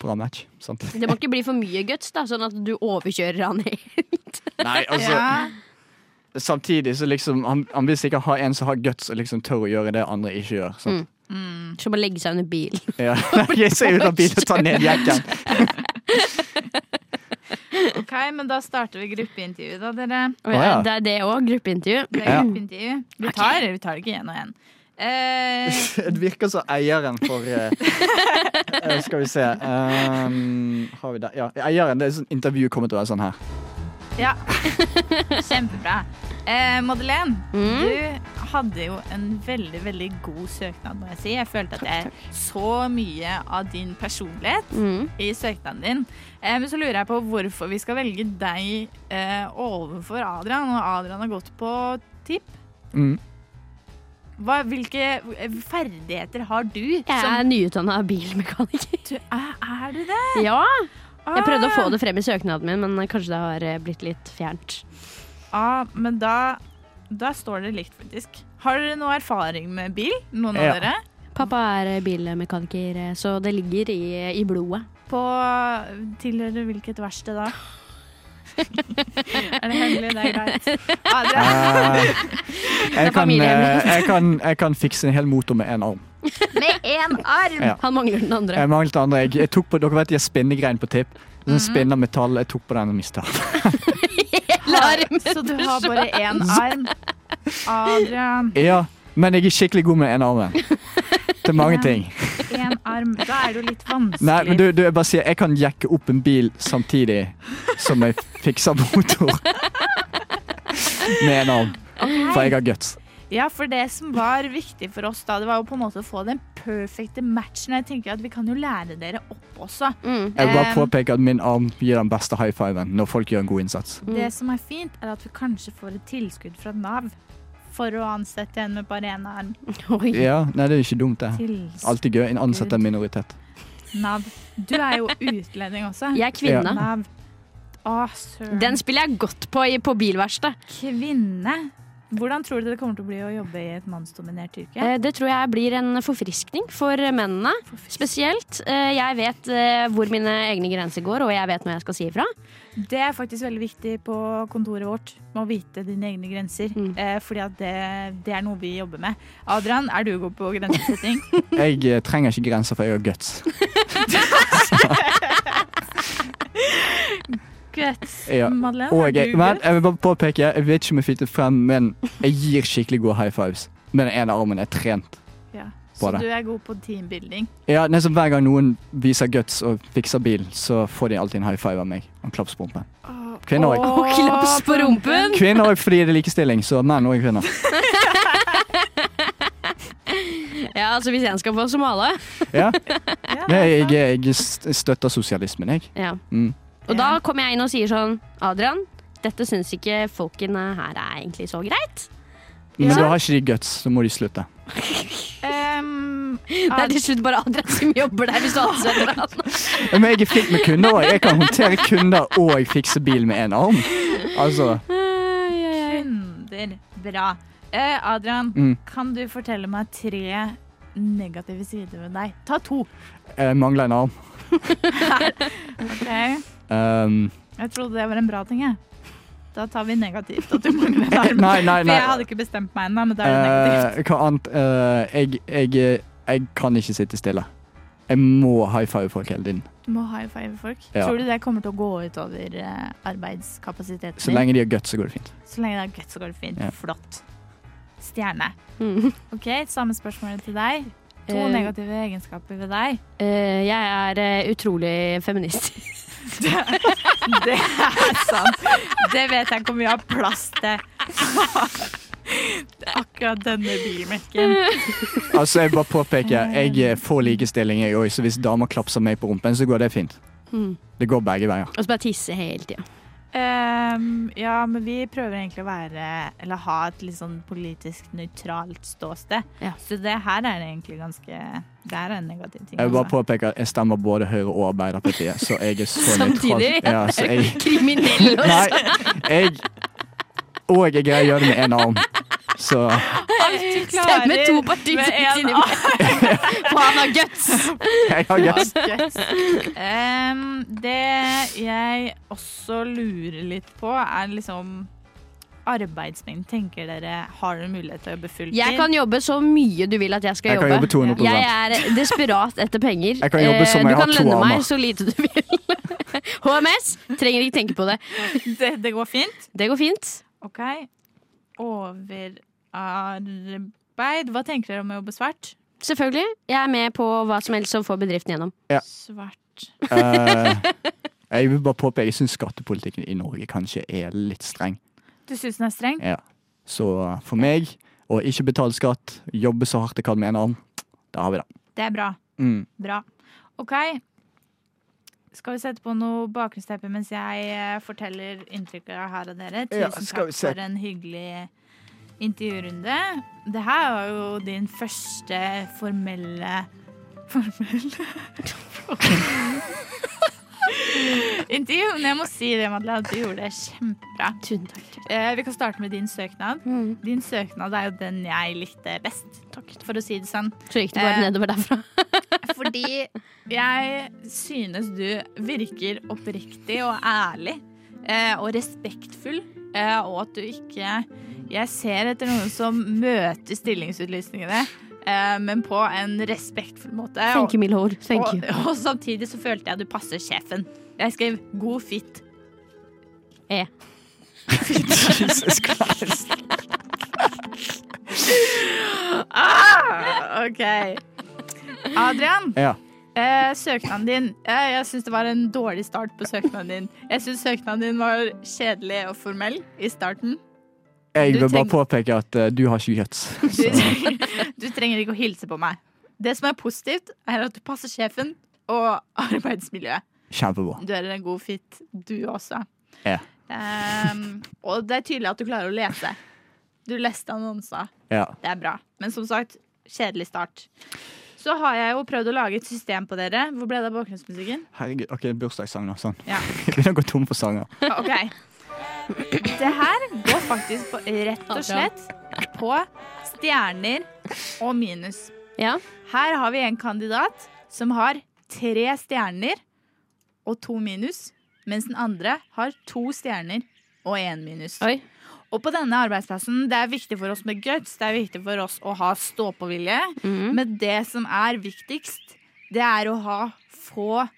bra match. Sant? Det må ikke bli for mye guts, da, sånn at du overkjører han helt. Nei, altså Ja. Samtidig så liksom Han, han vil sikkert ha en som har guts og liksom tør å gjøre det andre ikke gjør. Sant? Som å legge seg under bil. *laughs* Ja. Jeg ser ut av bilen og tar ned jekken. *laughs* OK, men da starter vi gruppeintervjuet, da, dere. Oh, ja. Det er det òg. Gruppeintervju. Det er gruppeintervju. Vi tar, vi tar det ikke én og én. Eh, *laughs* Det virker som eieren for eh, eh, Skal vi se um, Har vi det? Ja, eieren. Det er sånn intervju kommer til å være sånn her. ja. *laughs* Kjempebra. Eh, Madeleine, du hadde jo en veldig, veldig god søknad, må jeg si. Jeg følte at jeg så mye av din personlighet Mm. i søknaden din. Eh, men så lurer jeg på hvorfor vi skal velge deg eh, overfor Adrian, og Adrian har gått på TIP. Mm. Hva, hvilke ferdigheter har du? Jeg er nyutdanna bilmekaniker. *laughs* du, er, er du det? Ja! Jeg prøvde å få Ah. det frem i søknaden min, men kanskje det har eh, blitt litt fjernt. Ja, men da, da står det likt, faktisk. Har dere noe erfaring med bil? Noen Ja. av dere? Pappa er eh, bilmekaniker, eh, så det ligger i, i blodet. På Tilhører hvilket verksted da? *laughs* er det hemmelig? Det er greit. Adrian, Eh, jeg, kan, eh, jeg, kan, jeg kan fikse en hel motor med én arm. med én arm! Ja. Han mangler den andre. Jeg manglet andre. Jeg, jeg tok på, dere vet de har spinnegrein på tipp? Sånn -hmm. spinner metall. Jeg tok på den og mista den. Så du har bare én arm? Adrian, Ja, men jeg er skikkelig god med én arm. Til mange ting. Én arm. Da er det jo litt vanskelig. Nei, men du, du, jeg bare sier, jeg kan jekke opp en bil samtidig som jeg fikser motor. Med en arm. For jeg har guts. Ja, for det som var viktig for oss da, det var jo på en måte å få den perfekte matchen. Jeg tenker at vi kan jo lære dere opp også. Mm. Jeg vil bare Um, påpeke at min arm gir den beste high fiven når folk gjør en god innsats. Det som er fint, er at vi kanskje får et tilskudd fra Nav for å ansette en med bare én arm. *laughs* Oi. Ja, nei, det er jo ikke dumt, det. Alltid gøy. En ansatt en minoritet. Nav. Du er jo utlending også. Jeg er kvinne. Nav. Å, søren. Den spiller jeg godt på i, på bilverksted. Kvinne. Hvordan tror du det kommer til å bli å jobbe i et mannsdominert yrke? Eh, Det tror jeg blir en forfriskning for mennene. Spesielt. Eh, Jeg vet eh, hvor mine egne grenser går, og jeg vet når jeg skal si ifra. Det er faktisk veldig viktig på kontoret vårt. Med å vite dine egne grenser. Mm. Eh, fordi at det, det er noe vi jobber med. Adrian, er du god på grensesetting? *laughs* Jeg eh, trenger ikke grenser, for jeg har guts. *laughs* Guts. Ja. Madeleine, Og jeg, men jeg vil bare påpeke, jeg vet ikke om jeg fikk det frem, men jeg gir skikkelig gode high fives. Med den ene armen er trent. På Så det. du er god på teambuilding. Ja, nesten Hver gang noen viser guts og fikser bil, så får de alltid en high five av meg. Og en klaps på rumpen. Kvinner òg. Og klaps på rumpen! Kvinner òg fordi det er likestilling, så menn og kvinner. *laughs* Ja, altså Hvis jeg skal få som alle. *laughs* Ja. Sant. jeg, jeg støtter sosialismen, jeg. Ja. Mm. Og da kommer jeg inn og sier sånn Adrian, dette syns ikke folkene her er egentlig så greit. Men Ja. da har ikke de guts, så må de slutte. Um, Det er til slutt bare Adrian som jobber der, hvis du ansetter han. Men jeg er flink med kunder òg. Jeg kan håndtere kunder og fikse bil med én arm. Altså kunder. Bra. Eh, Adrian, Mm. kan du fortelle meg tre negative sider ved deg? Ta to. Jeg mangler en arm. *laughs* Ok. Um, Jeg trodde det var en bra ting, jeg. Da tar vi negativt at du mangler *laughs* en arm. Nei, nei, For jeg hadde ikke bestemt meg ennå, men da er det negativt. eh, hva annet? Eh, jeg, jeg, jeg kan ikke sitte stille. Jeg må high five folk hele tiden. Du må high five folk. Ja. Tror du det kommer til å gå ut over arbeidskapasiteten Så din? lenge de har guts, så går det fint. Så lenge de er guts, så går det fint. Ja. Flott. Stjerne. Mm. *laughs* OK, samme spørsmål til deg. To Eh. negative egenskaper ved deg. Eh, jeg er eh, utrolig feministisk. *laughs* Det, det er sant. Det vet jeg ikke om vi har plass til. Akkurat denne bilmerken. Altså, jeg bare påpeker, jeg får likestilling, jeg òg, så hvis damer klapser meg på rumpen, så går det fint. Mm. Det går begge veier. Og så bare tisse hele tida. Ehm, ja, men vi prøver egentlig å være Eller ha et litt sånn politisk nøytralt ståsted. Ja. Så det her er egentlig ganske Det er en negativ ting. Jeg vil bare altså. påpeke at jeg stemmer både Høyre og Arbeiderpartiet, så jeg er så *laughs* Samtidig? nøytral. Ja, så jeg, *laughs* Kriminell også. nei, jeg Og jeg greier å gjøre det med én arm. Så Du Stemme to partier inni. *laughs* For han har guts. jeg har guts. Ehm, det jeg også lurer litt på, er liksom arbeidsmengden. Tenker dere Har dere mulighet til å jobbe fulltid? Jeg kan jobbe så mye du vil at jeg skal Jeg kan jobbe. 200%. Jeg er desperat etter penger. Jeg kan jobbe som Eh, jeg du har kan to lønne meg armer. så lite du vil. *laughs* HMS trenger ikke tenke på det. det, det går fint? Det går fint. OK. Overarbeid. Hva tenker dere om å jobbe svart? Selvfølgelig. Jeg er med på hva som helst som får bedriften gjennom. Svart. uh, jeg vil bare påpeke jeg syns skattepolitikken i Norge kanskje er litt streng. Du syns den er streng? Ja. Så for meg, å ikke betale skatt, jobbe så hardt jeg kan med en annen, da har vi det. Det er bra. Mm. Bra. OK. Skal vi sette på noe bakgrunnsteppe mens jeg eh, forteller inntrykket jeg har av dere? Tusen ja, takk for en hyggelig intervjurunde. Det her var jo din første formelle Formelle *laughs* *laughs* Intervju. Men jeg må si det, Madeleine, du gjorde det kjempebra. Tusen takk. Eh, vi kan starte med din søknad. Mm. Din søknad er jo den jeg likte best, takk. for å si det sånn. Så gikk det bare Eh, nedover derfra. *laughs* Fordi jeg synes du virker oppriktig og ærlig eh, og respektfull, eh, og at du ikke Jeg ser etter noen som møter stillingsutlysningene, men på en respektfull måte. Thank you, Milhor. Thank og, you. *laughs* og samtidig så følte jeg du passer sjefen. Jeg skrev 'god fit'. E. *laughs* Jesus Christ. Ah, OK. Adrian. Ja. Eh, søknaden din eh, Jeg syns det var en dårlig start på søknaden din. Jeg syns søknaden din var kjedelig og formell i starten. Jeg vil bare påpeke at uh, du har ikke guts. *laughs* Du, du trenger ikke å hilse på meg. Det som er positivt, er at du passer sjefen og *laughs* arbeidsmiljøet. Kjempebra. Du er en god fit, du også. Ja. Um, og det er tydelig at du klarer å lese. Du leste annonser. Ja. Det er bra. Men som sagt, kjedelig start. Så har jeg jo prøvd å lage et system på dere. Hvor ble det av bakgrunnsmusikken? Herregud, ok, bursdagssang nå. Sånn. Ja. *laughs* Vi begynner å gå tom for sanger. OK. Det her går faktisk på, rett og slett på stjerner og minus. Ja. Her har vi en kandidat som har tre stjerner og to minus, mens den andre har to stjerner og én minus. Oi. Og på denne arbeidsplassen, det er viktig for oss med guts, det er viktig for oss å ha stå-på-vilje. Mhm. Men det som er viktigst, det er å ha få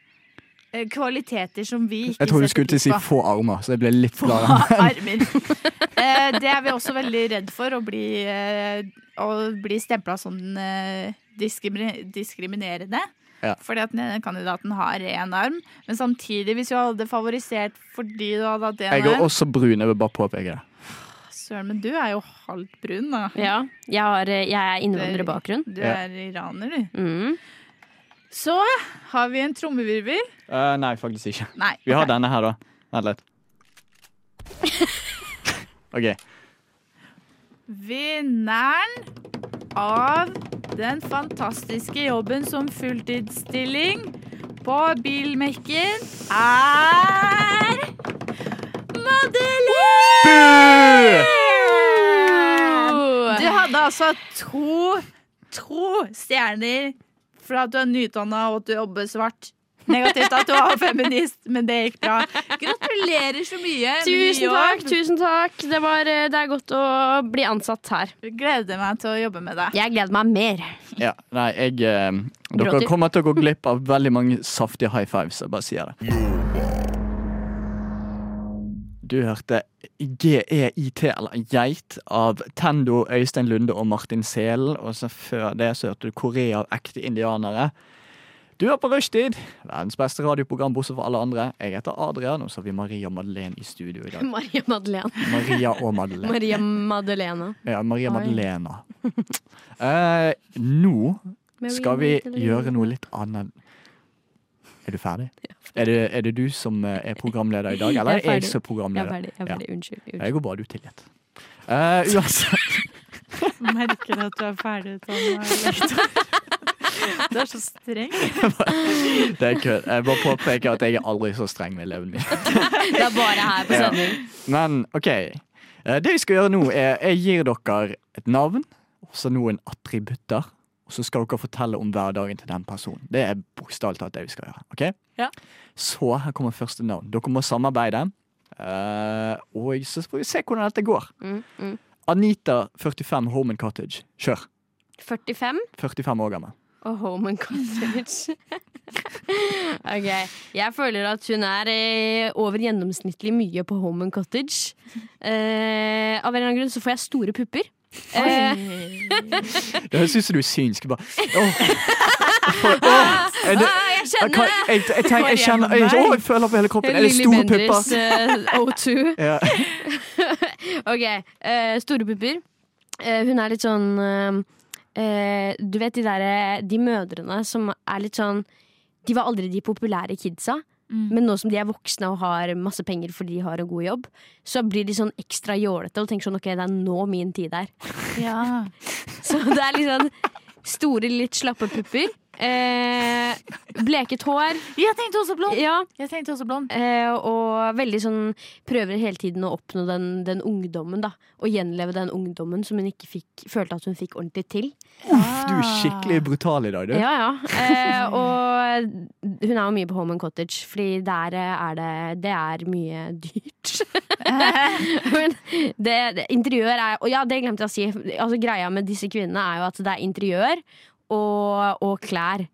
kvaliteter som vi ikke Jeg tror du skulle til å si få armer, så jeg ble litt Få glad. armer. *laughs* Eh, det er vi også veldig redd for, å bli, eh, stempla som eh, diskriminerende. Ja. Fordi at den kandidaten har én arm. Men samtidig, hvis du hadde favorisert fordi du hadde hatt én Jeg er også brun, jeg vil bare påpeke det. Søren, men du er jo halvt brun, da. Ja. Jeg, har, eh, jeg er innvandrerbakgrunn. Du er iraner, du. Mhm. Så har vi en trommevirvel. Uh, nei, faktisk ikke. Nei. Vi har denne her, da. Vent litt. *laughs* OK. Vinneren av den fantastiske jobben som fulltidsstilling på Bilmekken er Madeleine! Du hadde altså to, to stjerner for at du er nyutdanna og at du jobber svart. Negativt at du var feminist, men det gikk bra. Gratulerer så mye. Tusen takk, tusen takk. Det, var, eh, det er godt å bli ansatt her. Gleder meg til å jobbe med deg. Jeg gleder meg mer. Ja, nei, jeg eh, Dere Gråter. kommer til å gå glipp av veldig mange saftige high fives. Jeg bare sier det. Du hørte GEIT, eller Geit, av Tendo, Øystein Lunde og Martin Selen. Og så før det så hørte du Korea av ekte indianere. Du er på rushtid, verdens beste radioprogram bortsett fra alle andre. Jeg heter Adrian, og så har vi Maria Madeleine i studio i dag. *laughs* Maria Madeleine. Maria og Madeleine. Maria Madelena. Ja, Maria Oi. Madalena. Eh, nå skal vi gjøre noe litt annet. Er du *laughs* ferdig? Er det, er det du som eh, er programleder i dag, eller *laughs* Jeg er er jeg som er Jeg er ferdig. Jeg er Ja. ferdig. Unnskyld. Det går bra, du er tilgitt. Uh, uansett *laughs* Merker at du er ferdig Tom. Du er så streng. Det er kødd. Jeg bare påpeker at jeg er aldri så streng med elevene mine. Det er bare her på Ja. Men OK. Eh, Det vi skal gjøre nå, er jeg gir dere et navn, og så noen attributter. Og så skal dere fortelle om hverdagen til den personen. Det er bokstavelig talt det vi skal gjøre. ok? Ja. Så her kommer første navn. Dere må samarbeide. Uh, og så får vi se hvordan dette går. Mm, mm. Anita, 45, Home and Cottage. Kjør. 45 45 år gammel. og Home and Cottage. *laughs* ok. Jeg føler at hun er eh, over gjennomsnittlig mye på Home and Cottage. Eh, av en eller annen grunn så får jeg store pupper. Eh, Det høres ut som du er synsk. Bare, åh. For- åh, er det, ah, jeg jeg, kjenner kan, det! jeg, jeg, tenker, jeg, kjenner, jeg, åh, jeg føler på hele kroppen. Er det Lilly store Bendriss, pupper? eh, O2. *laughs* Ja. *laughs* Ok, eh, store pupper. Eh, hun er litt sånn eh, eh, Du vet de derre De mødrene som er litt sånn De var aldri de populære kidsa. Men nå som de er voksne og har masse penger fordi de har en god jobb, så blir de sånn ekstra jålete og tenker sånn ok, det er nå min tid er. Ja. *laughs* Så det er sånn store, litt slappe pupper. Eh, bleket hår. Jeg tenkte også blond. Ja, Jeg tenkte også blond. Eh, og veldig sånn prøver hele tiden å oppnå den, den ungdommen, da. Og gjenleve den ungdommen som hun ikke fikk, følte at hun fikk ordentlig til. Uff, du er skikkelig brutal i dag, du. Ja, ja. Eh, og hun er jo mye på Home and Cottage, fordi der eh, er det Det er mye dyrt. *laughs* Men det, det, interiør er Og ja, det glemte jeg å si. Altså, greia med disse kvinnene er jo at det er interiør og, og klær.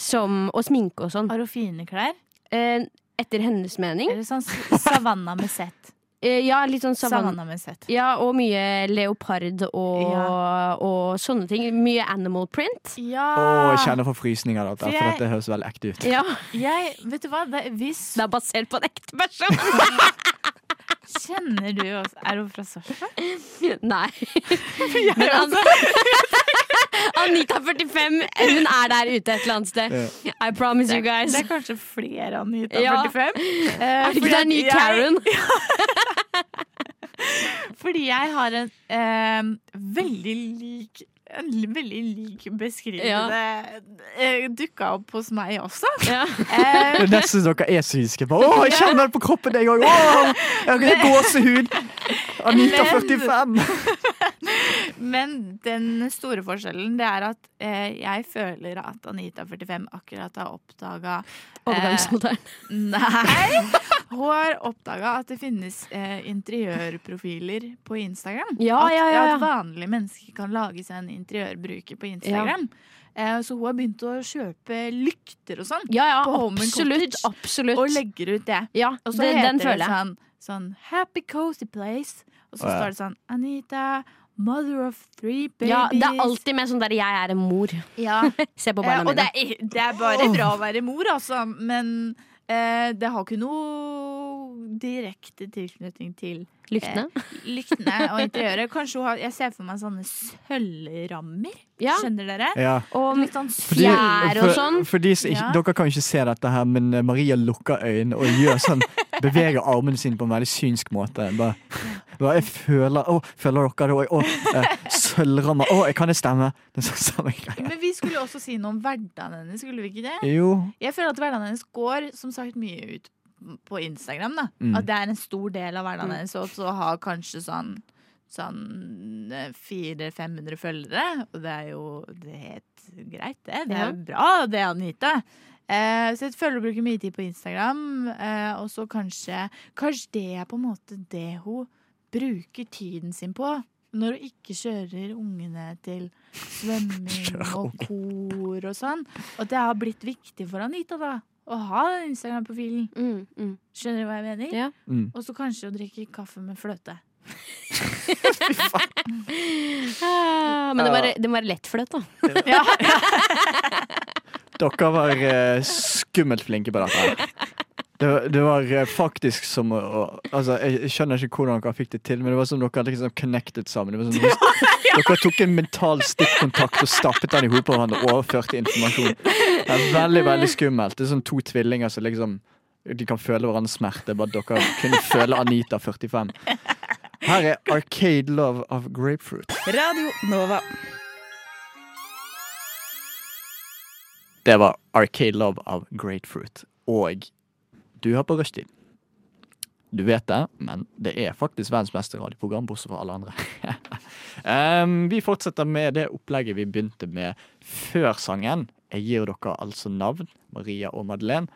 Som, og sminke og sånn. Har hun fine klær? Eh, etter hennes mening. Eller sånn savanna med sett? Eh, ja, litt sånn savanne. Savanna med sett. Ja, og mye leopard og, Ja. og sånne ting. Mye animal print. Ja. Oh, jeg kjenner for frysninger av dette, For for jeg- dette høres veldig ekte ut. Ja, Jeg, vet du hva, det, hvis Det er basert på en ekte person. *laughs* Kjenner du også Er hun fra Sarpsborg? Nei. Men altså Anita 45, hun er der ute et eller annet sted. I promise you guys. Det er kanskje flere Anita Ja. 45. Uh, Er det ikke det er ny at jeg- Karen? *laughs* Fordi jeg har en uh, veldig lik en veldig lik beskrivelse ja. dukka opp hos meg også. Ja. *laughs* Eh, Det er nesten dere er synske. Bare, Å, jeg kjenner det på kroppen, jeg òg! Jeg har gåsehud! *laughs* Anita Men- 45! *laughs* Men den store forskjellen det er at eh, jeg føler at Anita 45 akkurat har oppdaga Overgangsalderen. Nei! *laughs* Hun har oppdaga at det finnes eh, interiørprofiler på Instagram. Ja, at, ja, ja, ja. at vanlige mennesker kan lage seg en interiørbruker på Instagram. Eh, så hun har begynt å kjøpe lykter og sånn. Ja, ja, På Home and absolutt. Cottage. absolutt. Og legger ut det. ja, Og så det, heter den det sånn, sånn Happy cozy place. Og så står det sånn Anita, mother of three babies. Ja, det er alltid med sånn der 'jeg er en mor'. Ja. *laughs* Se på Eh, barna det mine. er, det er bare bra å være mor, altså. Men eh, det har ikke noe direkte tilknytning til Lyktene. *laughs* lyktene og interiøret. Kanskje hun har, Jeg ser for meg sånne sølvrammer. Ja. Skjønner dere? Ja. Og Litt sånn fjær og for- sånn. For de Ja. Dere kan jo ikke se dette her, men eh, Maria lukker øynene og gjør sånn *laughs* beveger armene sine på en veldig synsk måte. Bare, bare jeg føler Å, føler dere det òg? Eh, sølvrammer. Å, kan det stemme? Det er samme greie. Men vi skulle også si noe om hverdagen hennes, skulle vi ikke det? Jo. Jeg føler at hverdagen hennes går som sagt mye ut på Instagram. da Mm. At det er en stor del av Mm. hverdagen deres. Og så har kanskje sånn Sånn 400-500 følgere. Og det er jo det er helt greit, det. Det er jo bra, det, Anita. Eh, så jeg føler hun bruker mye tid på Instagram. Eh, og så kanskje Kanskje det er på en måte det hun bruker tiden sin på. Når hun ikke kjører ungene til *laughs* svømming og kor og sånn. Og det har blitt viktig for Anita da å ha den Instagram-profilen. Mm, mm. Skjønner du hva jeg mener? Ja. Mm. Og så kanskje å drikke kaffe med fløte. Ah, men det må det lett fløt da. *laughs* Dere var uh, skummelt flinke på dette. Det, var- det var eh, faktisk som å Altså, jeg, skjønner ikke hvordan dere fikk det til, men det var som dere liksom connected sammen. Det var som, *laughs* dere tok en mental stikkontakt og stappet den i hodet på hverandre og overførte informasjon. Det er veldig, veldig skummelt. Det er sånn to tvillinger som liksom De kan føle hverandres smerte, bare dere kunne føle Anita 45. Her er Arcade Love of Grapefruit. Radio Nova. Det var Arcade Love of Grapefruit. Og du hører på Rushtid. Du vet det, men det er faktisk verdens beste radioprogram, bortsett fra alle andre. um, *laughs* vi fortsetter med det opplegget vi begynte med før sangen. Jeg gir dere altså navn, Maria og Madeleine.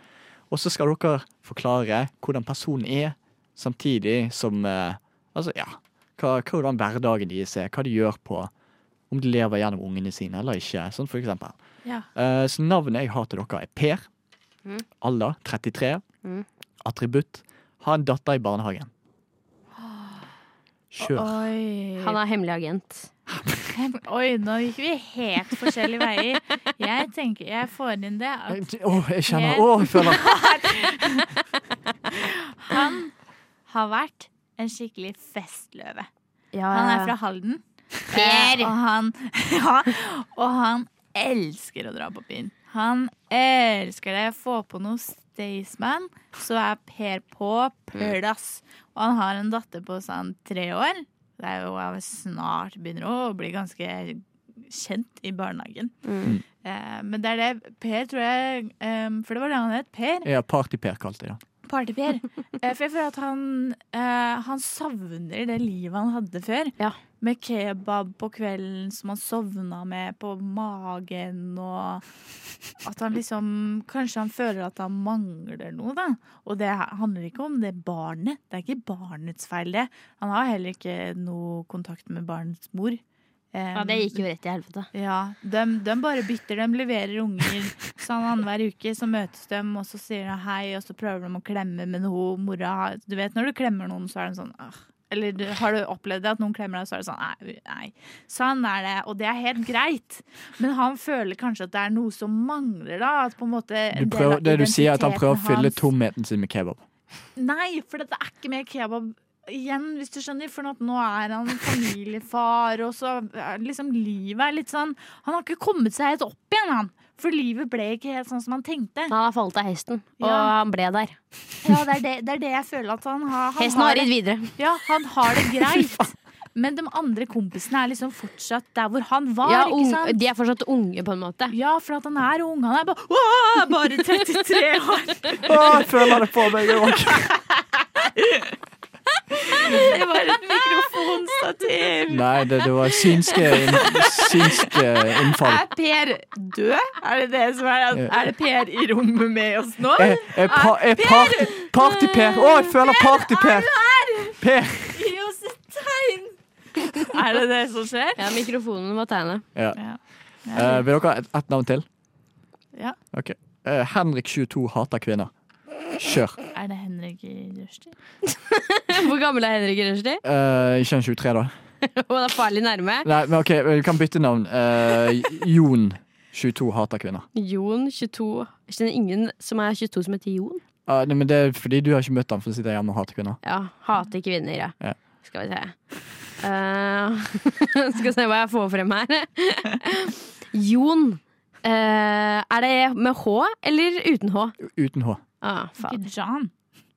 Og så skal dere forklare hvordan personen er, samtidig som uh, Altså, ja. Hva, hvordan hverdagen deres er, hva de gjør på. Om de lever gjennom ungene sine eller ikke. Sånn for eksempel. Ja. Uh, så navnet jeg har til dere er Per. Mm. Alder 33. Mm. Attributt. Ha en datter i barnehagen. Kjør. Oi. Han er hemmelig agent. Oi, nå gikk vi helt forskjellige veier. Jeg tenker jeg får inn det at Åh, jeg kjenner Åh, jeg føler *laughs* han har vært en skikkelig festløve. Ja, Han er fra Halden. Per. Eh, Og han, *laughs* ja, og han elsker å dra på byen. Han elsker det. Få på noe Staysman, så er Per på plass. Og han har en datter på sånn tre år. Det er jo snart begynner å bli ganske kjent i barnehagen. Mm. Eh, men det er det Per, tror jeg eh, For det var det han het. Per. Ja, Party-Per kalte jeg det. Party-Per. *laughs* Eh, For jeg føler at han, eh, han savner det livet han hadde før. Ja. Med kebab på kvelden som han sovna med på magen, og at han liksom Kanskje han føler at han mangler noe, da. Og det handler ikke om det barnet. Det er ikke barnets feil, det. Han har heller ikke noe kontakt med barnets mor. Um, Ja, det gikk jo rett i helvete. ja, de, de bare bytter. De leverer unger sånn annenhver uke. Så møtes de, og så sier de hei, og så prøver de å klemme. Men hun mora Du vet når du klemmer noen, så er de sånn «Åh». Eller har du opplevd det at noen klemmer deg, så er det sånn nei, nei. Sånn er det, og det er helt greit. Men han føler kanskje at det er noe som mangler, da. At på en måte Du prøver, det du sier, er at han prøver å fylle tomheten sin med kebab. Nei, for det er ikke mer kebab igjen, hvis du skjønner. For nå er han familiefar, og så liksom livet er litt sånn Han har ikke kommet seg helt opp igjen, han. For livet ble ikke helt sånn som han tenkte. Han har falt av hesten, og Ja. han ble der. Ja, det er det, det, er det jeg føler at han har. Han Hesten har har ridd videre. ja, han har det *laughs* greit. Men de andre kompisene er liksom fortsatt der hvor han var. Ja, ikke sant? de er fortsatt unge, på en måte. Ja, for at han er ung. Han er bare, bare *laughs* 33 år. Å, jeg føler det på meg òg! *laughs* Det var et mikrofonstativ. Nei, det, det var synske, inn, synske innfall. Er Per død? Er det det som er Er det Per i rommet med oss nå? Er, er, pa, er party, Party-Per. Å, jeg føler Party-Per! Per! Gi oss et tegn! Er det det som skjer? Ja, mikrofonen må tegne. Ja. Ja. Eh, vil dere ha et, et navn til? Ja. Ok. Uh, Henrik 22 hater kvinner. Kjør. Er det Henrik i Rushdie? *laughs* Hvor gammel er Henrik Rushdie? Uh, ikke 23, da. *laughs* Det er farlig nærme. Nei, men ok, vi kan bytte navn. Uh, Jon 22 hater kvinner. Jon 22. Jeg kjenner ingen som er 22 som heter Jon? Uh, nei, men det er fordi du har ikke møtt ham, for å sitte hjemme og hate kvinner. Ja, hater kvinner, ja. Ja. Skal vi se. Uh, *laughs* skal vi se hva jeg får frem her. Jon. Uh, er det med H eller uten H? Uten H. Ah, faen. Ikke John.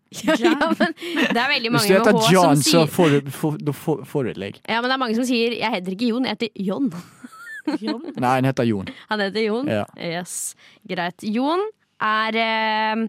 *laughs* Ja, ja, men det er veldig Hvis mange du med heter H John, som så sier får du, legg. Ja, men det er mange som sier 'jeg heter ikke Jon, jeg heter Jon'. *laughs* John. Nei, han heter Jon. Han heter Jon? Ja. Yes, Greit. Jon er eh,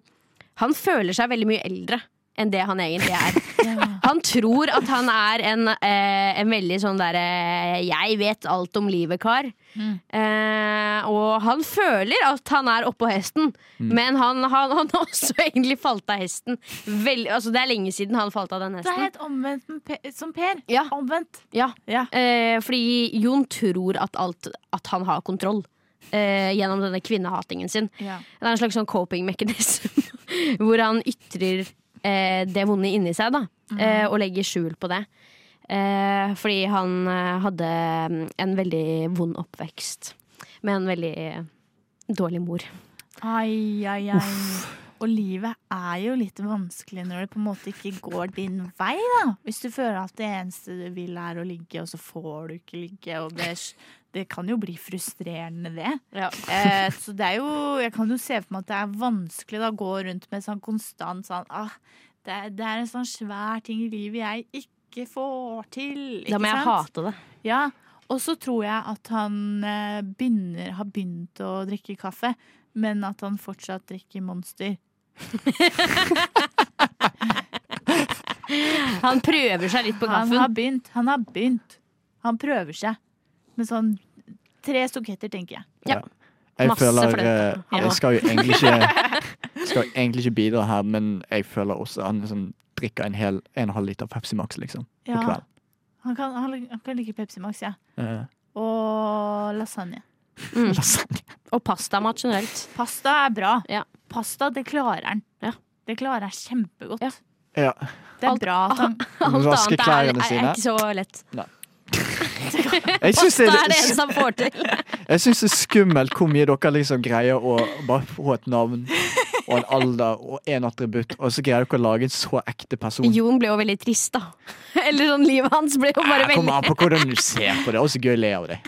Han føler seg veldig mye eldre enn det han egentlig er. *laughs* Han tror at han er en, eh, en veldig sånn derre 'jeg vet alt om livet'-kar. Eh, og han føler at han er oppå hesten, men han, han, han har også egentlig falt av hesten. Vel, altså, det er lenge siden han falt av den hesten. Det er helt omvendt som Per. Ja. Omvendt. Ja. Ja. Eh, fordi Jon tror at, alt, at han har kontroll. Uh, gjennom denne kvinnehatingen sin. Ja. Det er en slags sånn coping mechanism *laughs* hvor han ytrer eh, det vonde inni seg, da. Eh, og legger skjul på det. Eh, fordi han eh, hadde mm, en veldig vond oppvekst med en veldig dårlig mor. Ai, ai, ai. Og livet er jo litt vanskelig når det på en måte ikke går din vei, da. Hvis du føler at det eneste du vil er å ligge, og så får du ikke ligge. Og det, det kan jo bli frustrerende, det. Eh, så det er jo Jeg kan jo se for meg at det er vanskelig da, å gå rundt med sånn konstant sånn ah, det, er, det er en sånn svær ting i livet jeg ikke får til. Da ikke må jeg hate det. Ja, og så tror jeg at han eh, begynner, har begynt å drikke kaffe, men at han fortsatt drikker Monster. *laughs* Han prøver seg litt på Han har kaffen. begynt, han har begynt. Han prøver seg. Med sånn tre stuketter, tenker jeg. Ja. Jeg Masse føler fløte. eh, Jeg skal jo egentlig ikke *laughs* Skal jo egentlig ikke bidra her, men jeg føler også han liksom drikker en hel en og halv liter Pepsi Max, liksom. På Ja, kveld. han, kan, han, han kan like Pepsi Max, ja. Uh. Og lasagne. Mm. lasagne. Og pastamat generelt. Pasta er bra. Ja. Pasta, det klarer han. Ja. Det klarer han kjempegodt. Ja. Ja. Det er Alt- bra at han *laughs* Alt annet er, er, er ikke så lett. Det, *laughs* Pasta er det eneste han får til. *laughs* jeg synes det er skummelt hvor mye dere liksom greier å bare få et navn og en alder og en attributt, og så greier dere å lage en så ekte person. Jon ble jo veldig trist, da. *laughs* Eller sånn, livet hans ble jo bare veldig kommer an på hvordan du ser på det. Er også gøy le av det.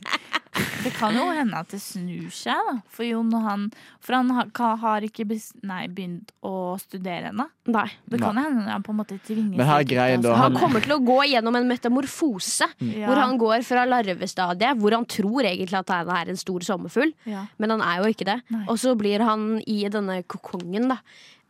Det kan jo hende at det snur seg, da. For Jon og han For han har, har ikke nei, begynt å studere ennå. Det kan nei. hende han på en måte tvinger er seg Han han- kommer til å gå gjennom en metamorfose. Ja. Hvor han går fra larvestadiet, hvor han tror egentlig at han er en stor sommerfugl, ja. men han er jo ikke det. Nei. Og så blir han i denne kokongen, da.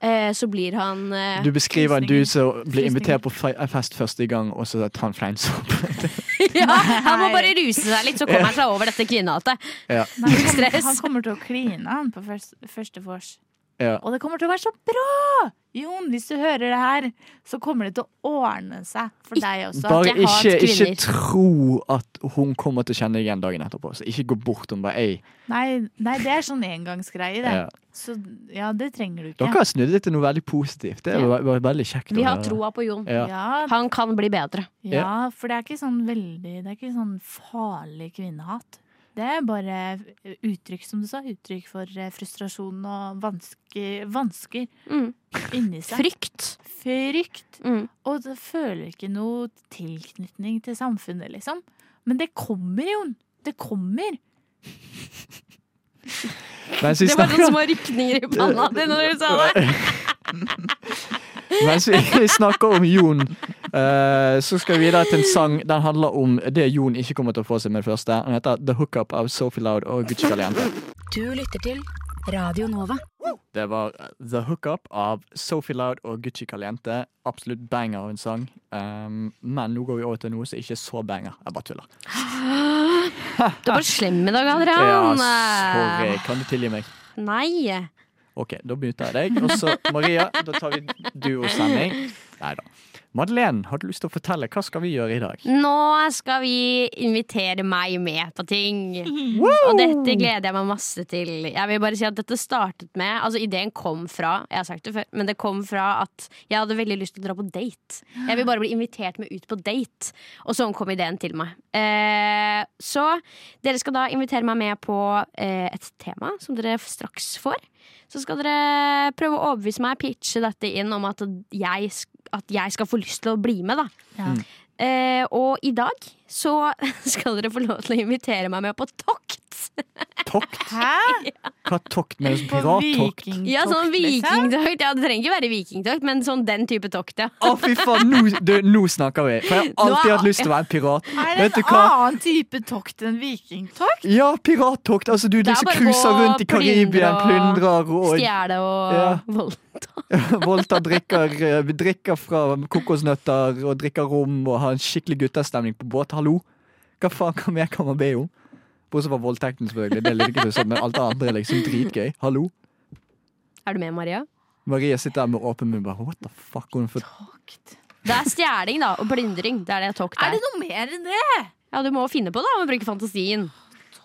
Eh, så blir han eh, Du beskriver en dude som blir invitert på fe- fest første gang, og så tar han fleinsopp. *laughs* Ja, han må bare ruse seg litt, så kommer han seg over dette kvinnehatet. Ja. *laughs* Han, kommer, han kommer til å kline han på første vors. Ja. Og det kommer til å være så bra! Jon, hvis du hører det her, så kommer det til å ordne seg for deg også. Bare ikke ikke, tro at hun kommer til å kjenne deg igjen dagen etterpå. Så ikke gå bort og bare ei. Nei, nei, det er sånn engangsgreie, det. Ja. Så ja, det trenger du ikke. Dere har snudd det til noe veldig positivt. Det var, var veldig kjekt. Vi har troa på Jon. Ja. Ja, Han kan bli bedre. ja, for det er ikke sånn veldig Det er ikke sånn farlig kvinnehat. Det er bare uttrykk, som du sa. Uttrykk for eh, frustrasjon og vansker, vansker Mm. inni seg. Frykt. Frykt. Mm. Og det føler ikke noe tilknytning til samfunnet, liksom. Men det kommer, Jon. Det kommer. Vi Det var noen små rykninger i panna *laughs* di når du sa det. mens vi snakker om Jon, eh, så skal vi videre til en sang. Den handler om det Jon ikke kommer til å få seg med det første. Den heter The Hookup av Sophie Loud og Gucci Caliente. Du lytter til Radio Nova. Det var The Hookup av Sophie Loud og Gucci Caliente. Absolutt banger av en sang. Um, men nå går vi over til noe som ikke er så banger. Jeg bare tuller. Du er bare slem i dag, Ja, sorry. Kan du tilgi meg? Nei. Ok, da begynner jeg deg. Og så Maria, da tar vi duosending. Nei da. Madeleine, har du lyst til å fortelle? Hva skal vi gjøre i dag? Nå skal vi invitere meg med på ting. *laughs* Og dette gleder jeg meg masse til. Jeg vil bare si at dette startet med Altså Ideen kom fra Jeg har sagt det før, men det kom fra at jeg hadde veldig lyst til å dra på date. Jeg vil bare bli invitert med ut på date. Og sånn kom ideen til meg. Eh, så dere skal da invitere meg med på eh, et tema som dere straks får. Så skal dere prøve å overbevise meg, pitche dette inn om at jeg, at jeg skal få lyst til å bli med, da. Ja. Eh, og i dag så *laughs* skal dere få lov til å invitere meg med på tokt. *laughs* Tokt? Hæ? Hva tokt med På pirattokt? Ja, sånn liksom? vikingtokt. Ja, det trenger ikke være vikingtokt, men sånn den type tokt, ja. Å, fy faen! Nå, du, nå snakker vi. For jeg har alltid er- hatt lyst til å være en pirat. Er det en annen type tokt enn vikingtokt? Ja, pirattokt. Altså, du liksom bare cruiser rundt i Karibia, og plyndrer og Stjeler og Ja. voldta. *laughs* voldtar, drikker, eh, drikker fra kokosnøtter og drikker rom og har en skikkelig guttastemning på båt. Hallo? Hva faen hva mer kan man be om? Bortsett fra voldtekten, selvfølgelig. Det er like sånn, men alt det andre er liksom dritgøy. Hallo? Er du med, Maria? Maria sitter der med åpen munn bare What the fuck? Hun for... Tokt. Det er stjeling, da, og plyndring. Det er det tokt Er er. det noe mer enn det? Ja, du må finne på det, og bruke fantasien.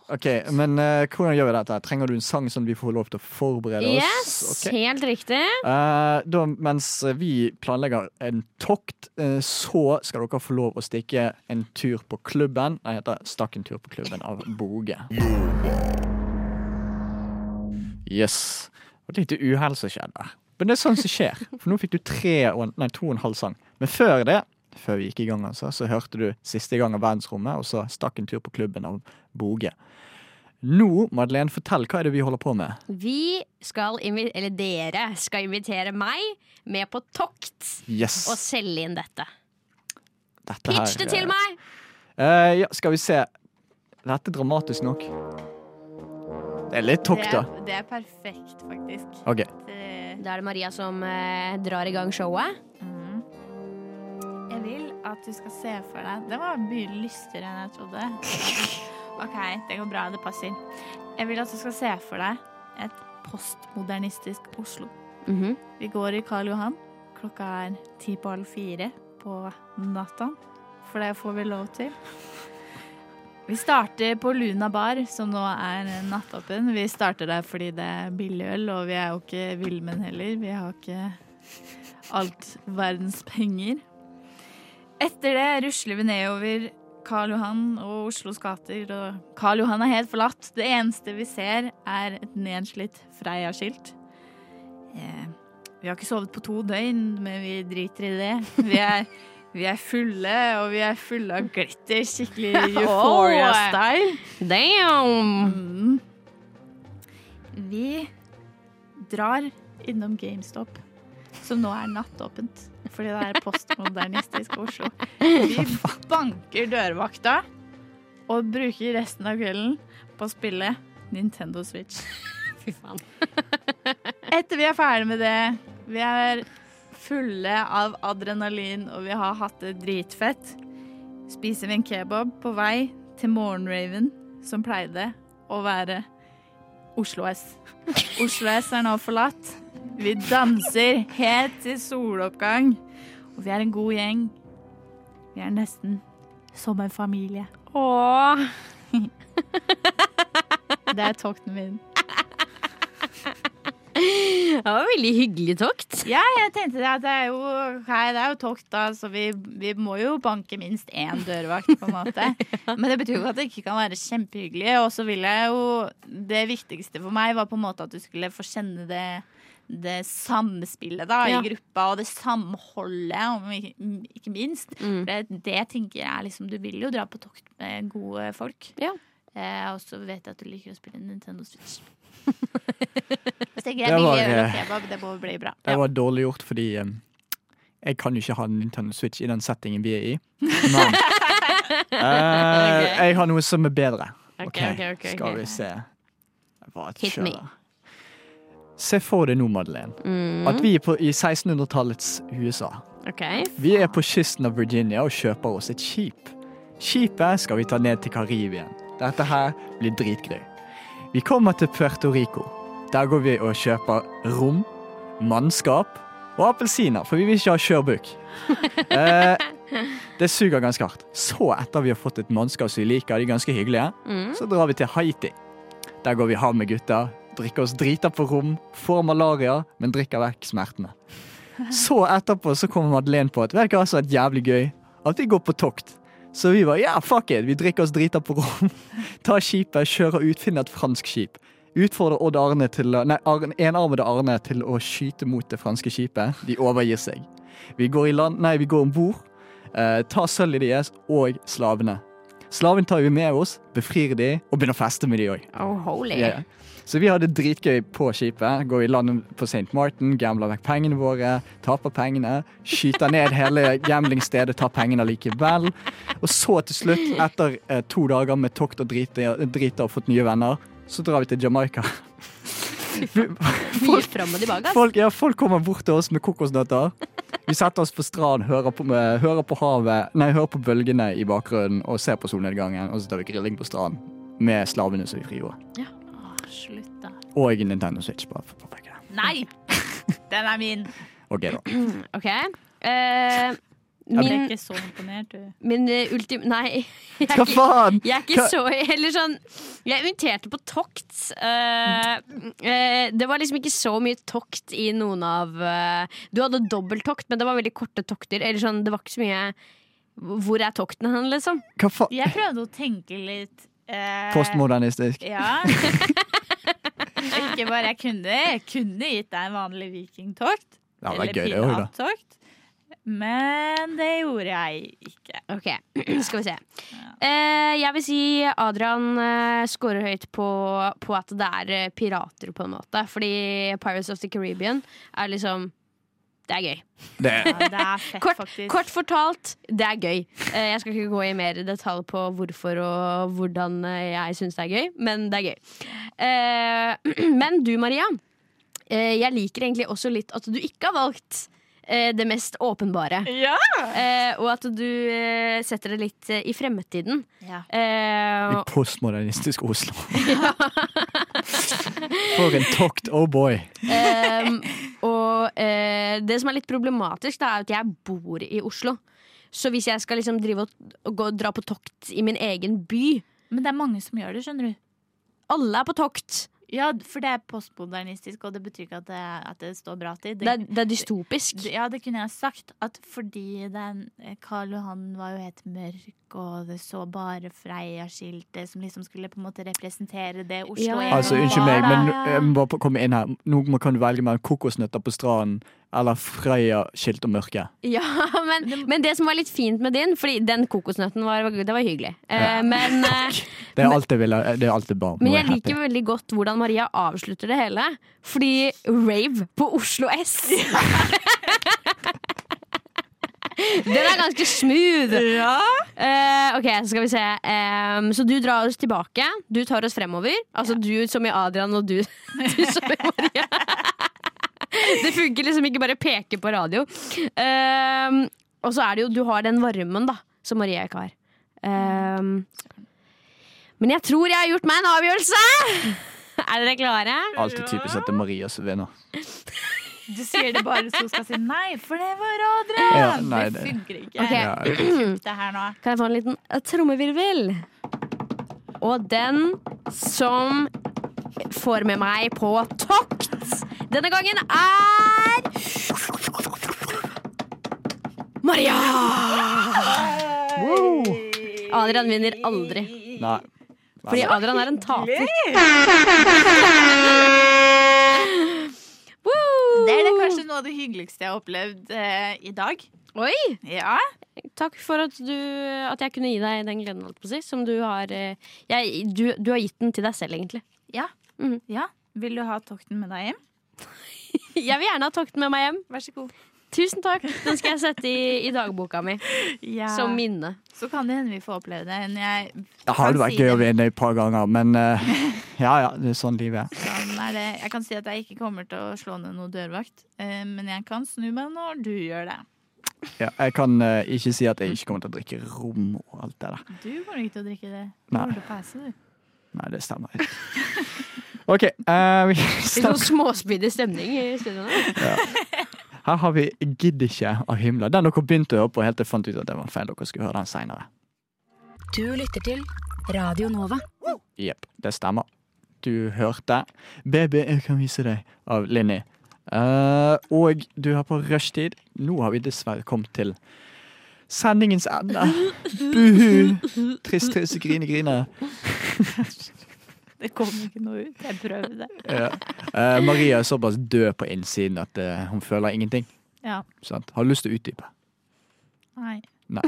OK, men uh, hvordan gjør vi dette? Trenger du en sang som vi får lov til å forberede oss? Yes, okay. helt riktig. Uh, da, mens vi planlegger en tokt, uh, så skal dere få lov å stikke en tur på klubben. Den heter 'Stakk en tur på klubben' av Boge. Yes. Et lite uhell som skjedde. Men det er sånn som skjer. For nå fikk du tre og, nei, to og en halv sang. Men før det, før vi gikk i gang, altså, så hørte du siste gang av Verdensrommet, og så 'Stakk en tur på klubben' av Boge. Nå, Madeleine, fortell hva er det vi holder på med? Vi skal eller dere skal invitere meg med på tokt Yes. og selge inn dette. Dette Pitch det til eh, meg! Uh, ja, skal vi se. Dette er dramatisk nok. Det er litt tokt, da. er, det er perfekt, faktisk. Okay. Det, Da er det Maria som uh, drar i gang showet. mm. Jeg vil at du skal se for deg Det var mye lystigere enn jeg trodde. *laughs* OK, det går bra. Det passer. Jeg vil at du skal se for deg et postmodernistisk Oslo. Mhm. Vi går i Karl Johan. Klokka er ti på halv fire på natta. For det får vi lov til. Vi starter på Luna bar, som nå er nattåpen. Vi starter der fordi det er billig øl, og vi er jo ikke villmenn heller. Vi har ikke alt verdens penger. Etter det rusler vi nedover Karl Johan og Oslos gater, og Karl Johan er helt forlatt. Det eneste vi ser, er et nedslitt Freia-skilt. Eh, vi har ikke sovet på to døgn, men vi driter i det. Vi er, vi er fulle, og vi er fulle av glitter. Skikkelig *laughs* euphoria-style. Damn! Mm. Vi drar innom GameStop, som nå er nattåpent. Fordi det er postmodernistisk *laughs* Oslo. Vi banker dørvakta og bruker resten av kvelden på å spille Nintendo Switch. *laughs* Fy faen. Etter vi er ferdig med det, vi er fulle av adrenalin og vi har hatt det dritfett, spiser vi en kebab på vei til Morgenraven, som pleide å være Oslo S. Oslo S er nå forlatt. Vi danser helt til soloppgang. Og vi er en god gjeng. Vi er nesten som en familie. Åh. *laughs* Det er tokten min. Det var en veldig hyggelig tokt. Ja, jeg tenkte det at det er jo, hei, det er jo tokt, da, så vi, vi må jo banke minst én dørvakt, på en måte. *laughs* Men det betyr jo at det ikke kan være kjempehyggelig. Og så vil jeg jo Det viktigste for meg var på en måte at du skulle få kjenne det det samspillet da, Ja. i gruppa, og det samholdet, om ikke, ikke minst. Mm. Det, det tenker jeg er liksom Du vil jo dra på tokt med gode folk. Ja. Eh, og så vet jeg at du liker å spille Nintendo Switch. *laughs* Jeg Det var, øl og eh, kebab, det må bli bra. Det var dårlig gjort fordi um, jeg kan jo ikke ha Nintendo Switch i den settingen vi er i. *laughs* Men eh, jeg har noe som er bedre. Ok, okay, ok, ok, Skal vi se. Hit me. Se for deg nå, Madeleine, Mm. at vi er på, i 1600-tallets USA. Okay. Vi er på kysten av Virginia og kjøper oss et skip. Skipet skal vi ta ned til Karibien. Dette her blir dritgøy. Vi kommer til Puerto Rico. Der går vi og kjøper rom, mannskap og appelsiner, for vi vil ikke ha kjørbukk. *laughs* Eh, det suger ganske hardt. Så, etter vi har fått et mannskap som vi liker, de er ganske hyggelige, så drar vi til Haiti. Der går vi hard med gutta, drikker oss drita på rom, får malaria, men drikker vekk smertene. Så etterpå så kommer Madeleine på at vet du hva som er jævlig gøy? At vi går på tokt. Så vi var ja, fuck it, vi drikker oss drita på rom. *laughs* Tar skipet, kjører ut, finner et fransk skip. Utfordrer Odd Arne til nei, enarmede Arne til å skyte mot det franske skipet. De overgir seg. Vi går i land, nei, vi går om bord, eh, tar sølvet deres og slavene. Slaven tar vi med oss, befrir de og begynner å feste med de òg. Oh, holy. Ja. Så vi hadde dritgøy på skipet. Går i land på St. Martin, gambler vekk pengene våre, taper pengene, skyter ned hele gamblingstedet, tar pengene likevel. Og så til slutt, etter eh, to dager med tokt og drite, drite og fått nye venner, så drar vi til Jamaica. Mye fram og tilbake. Folk, ja, folk kommer bort til oss med kokosnøtter. Vi setter oss på stranden, hører på, hører på havet, nei, hører på bølgene i bakgrunnen og ser på solnedgangen. Og så tar vi grilling på stranden med slavene som vi frigjorde. Slutt, da. Og Nintendo Switch. Bare for å påpeke det. Nei! Den er min. *clears throat* Ok, da. *clears throat* Ok. Eh, Jeg ble min ikke så imponert, du. min eh, ultim... Nei. *laughs* Jeg er Hva ikke- faen? Jeg er ikke Hva- så Eller sånn Jeg inviterte på tokt. Eh, eh, det var liksom ikke så mye tokt i noen av eh, Du hadde dobbelttokt, men det var veldig korte tokter. Eller sånn, det var ikke så mye Hvor er tokten hen, liksom? Hva faen? Jeg prøvde å tenke litt eh, Postmodernistisk. Ja. *laughs* ikke bare jeg kunne Jeg kunne gitt deg en vanlig vikingtokt. Ja, eller pirattokt. Men det gjorde jeg ikke. Ok, *clears throat* skal vi se. Eh, jeg vil si Adrian eh, scorer høyt på, på at det er pirater, på en måte. Fordi Pirates of the Caribbean er liksom Det er gøy. Det, Ja, det er fett, Kort, faktisk. kort fortalt, det er gøy. Eh, jeg skal ikke gå i mer detalj på hvorfor og hvordan eh, jeg syns det er gøy, men det er gøy. Eh, *clears throat* men du, Maria. Eh, jeg liker egentlig også litt at du ikke har valgt det mest åpenbare. Ja! Eh, og at du eh, setter det litt eh, i fremtiden. Ja. Eh, I postmodernistisk Oslo. *laughs* *laughs* For en tokt, oh boy. Um, og uh, det som er litt problematisk, da, er at jeg bor i Oslo. Så hvis jeg skal liksom drive og, og gå, dra på tokt i min egen by Men det er mange som gjør det, skjønner du. Alle er på tokt. Ja, for det er postmodernistisk, og det betyr ikke at det, at det står bra til. Det er, det er dystopisk. Ja, det kunne jeg sagt. At fordi den Karl Johan var jo helt mørk, og det så bare Freia-skiltet som liksom skulle på en måte representere det Oslo Ja. en Altså, Unnskyld meg, men jeg må bare komme inn her. Nå kan du velge mellom kokosnøtter på stranden eller Freia-skilt og mørke. Ja, *laughs* men, men det som var litt fint med din, Fordi den kokosnøtten var, det var hyggelig. Ja. men, eh, *laughs* Det er alt jeg vil. Det er alt jeg ba om. men er jeg liker veldig godt hvordan Maria avslutter det hele. Fordi rave på Oslo S *laughs* Den er ganske smooth. Eh, ok, så skal vi se. Um, så du drar oss tilbake. Du tar oss fremover. Altså du som i Adrian, og du, *laughs* du som i Maria. *laughs* Det funker liksom ikke bare peke på radio. Um, og så er det jo Du har den varmen, da, som Maria ikke har. Um, men jeg tror jeg har gjort meg en avgjørelse! *laughs* Er dere klare? Alltid typisk at det er Maria som vinner. Du sier det bare så hun skal si nei, for det var Adrian! Ja, nei, det det- funker ikke. Okay. Ja, Det her nå. Kan jeg få en liten eh, trommevirvel? Og den som får med meg på tokt denne gangen er Maria! Adrian vinner aldri. Nei. Fordi Adrian er en taper. *laughs* Woo! Det er det kanskje noe av det hyggeligste jeg har opplevd eh, i dag. Oi! Ja. Takk for at, du, at jeg kunne gi deg den gleden, si, som du har eh, jeg, du, du har gitt den til deg selv, egentlig. Ja. Mhm. ja. Vil du ha tokten med deg hjem? *laughs* Jeg vil gjerne ha tokten med meg hjem. Vær så god. Tusen takk. Den skal jeg sette i, i dagboka mi Ja. som minne. Så kan det hende vi får oppleve det. Jeg Det hadde vært si gøy å vinne et par ganger, men uh, ja ja, det er sånn livet er. Sånn er det. Jeg kan si at jeg ikke kommer til å slå ned noe dørvakt, uh, men jeg kan snu meg når du gjør det. Ja, jeg kan uh, ikke si at jeg ikke kommer til å drikke rom og alt det der. Du kommer ikke til å drikke det. Du Nei. kommer til å pese, du. Nei, det stemmer ikke. OK. Uh, vi Litt sånn småspydig stemning i studio nå. Her har vi Gidd ikke av himla. Den dere begynte å høre på helt til jeg fant ut at det var feil. Dere skulle høre den seinere. Du lytter til Radio Nova. Jepp, det stemmer. Du hørte 'Baby, jeg kan vise deg' av Linni. Uh, og du er på rushtid. Nå har vi dessverre kommet til sendingens ende. *laughs* Buhu! Trist, trist, grine, grine. *laughs* Det kom ikke noe ut. Jeg prøvde. Ja. Eh, Maria er såpass død på innsiden at eh, hun føler ingenting. Ja. Sant? Har du lyst til å utdype? Nei. Nei.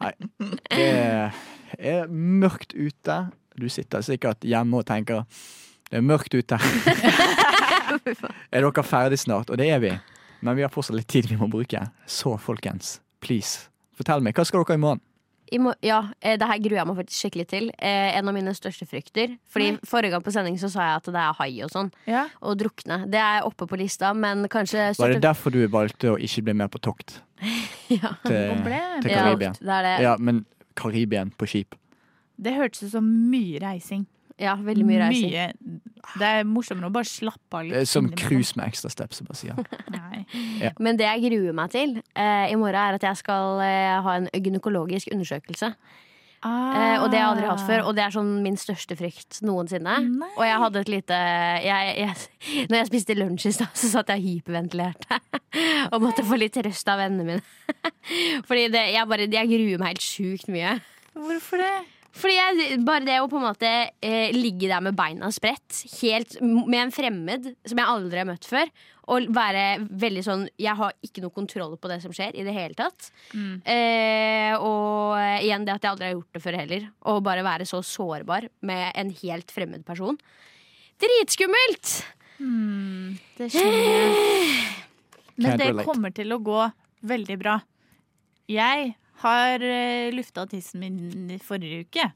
Nei. Det er mørkt ute. Du sitter sikkert hjemme og tenker det er mørkt ute. er dere ferdig snart? Og det er vi. Men vi har fortsatt litt tid vi må bruke. Så folkens, please, fortell meg. Hva skal dere i morgen? I må, ja, eh, det her gruer jeg meg faktisk skikkelig til. Eh, en av mine største frykter. Fordi Nei. Forrige gang på sending så sa jeg at det er hai og sånn. Ja. Og drukne. Det er oppe på lista, men kanskje Var det derfor du valgte å ikke bli med på tokt *laughs* Ja. til, til Karibia. Ja, det er det. Ja, men Karibien på skip. Det hørtes ut som mye reising. Ja, veldig mye reising. Mye. Det er morsommere å bare slappe av litt. Det er som cruise med ekstra steps. Bare si *laughs* ja. Nei. Men det jeg gruer meg til eh, i morgen, er at jeg skal eh, ha en gynekologisk undersøkelse. Eh, og det har jeg aldri hatt før, og det er sånn min største frykt noensinne. Nei. Og jeg hadde et lite jeg, jeg, Når jeg spiste lunsj i stad, så satt jeg og hyperventilerte. og måtte få litt trøst av vennene mine. *laughs* Fordi det, jeg, bare, jeg gruer meg helt sjukt mye. Hvorfor det? Fordi jeg, Bare det å på en måte eh, ligge der med beina spredt, helt med en fremmed som jeg aldri har møtt før, og være veldig sånn Jeg har ikke noe kontroll på det som skjer i det hele tatt. Eh, og igjen det at jeg aldri har gjort det før heller. Og bare være så sårbar med en helt fremmed person. Dritskummelt! Det skjønner jeg. *sighs* Men det kommer til å gå veldig bra. Jeg har uh, lufta tissen min i forrige uke,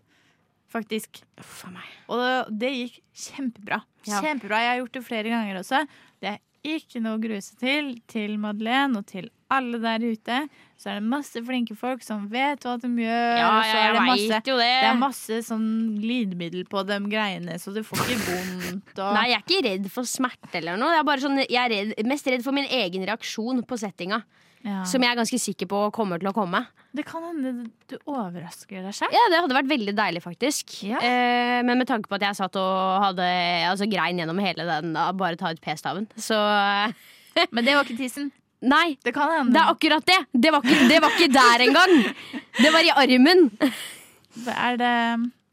faktisk. For meg. Og det gikk kjempebra. Ja. Kjempebra. Jeg har gjort det flere ganger også. Det er ikke noe å grue seg til. Til Madeleine og til alle der ute. Så er det masse flinke folk som vet hva de gjør. Ja, ja, er det masse det. det er masse sånn glidemiddel på de greiene, så du får ikke vondt. Og... Nei, jeg er ikke redd for smerte eller noe. Jeg er, sånn, jeg er redd, mest redd for min egen reaksjon på settinga. Ja. Som jeg er ganske sikker på kommer til å komme. Det kan hende du overrasker deg selv. Ja, Det hadde vært veldig deilig, faktisk. Ja. Eh, men med tanke på at jeg satt og hadde altså, grein gjennom hele den da, bare ta ut p-staven, så eh, Men det var ikke tissen. *laughs* Nei. Det kan Det er akkurat det! Det var ikke, det var ikke der engang! Det var i armen. Det er det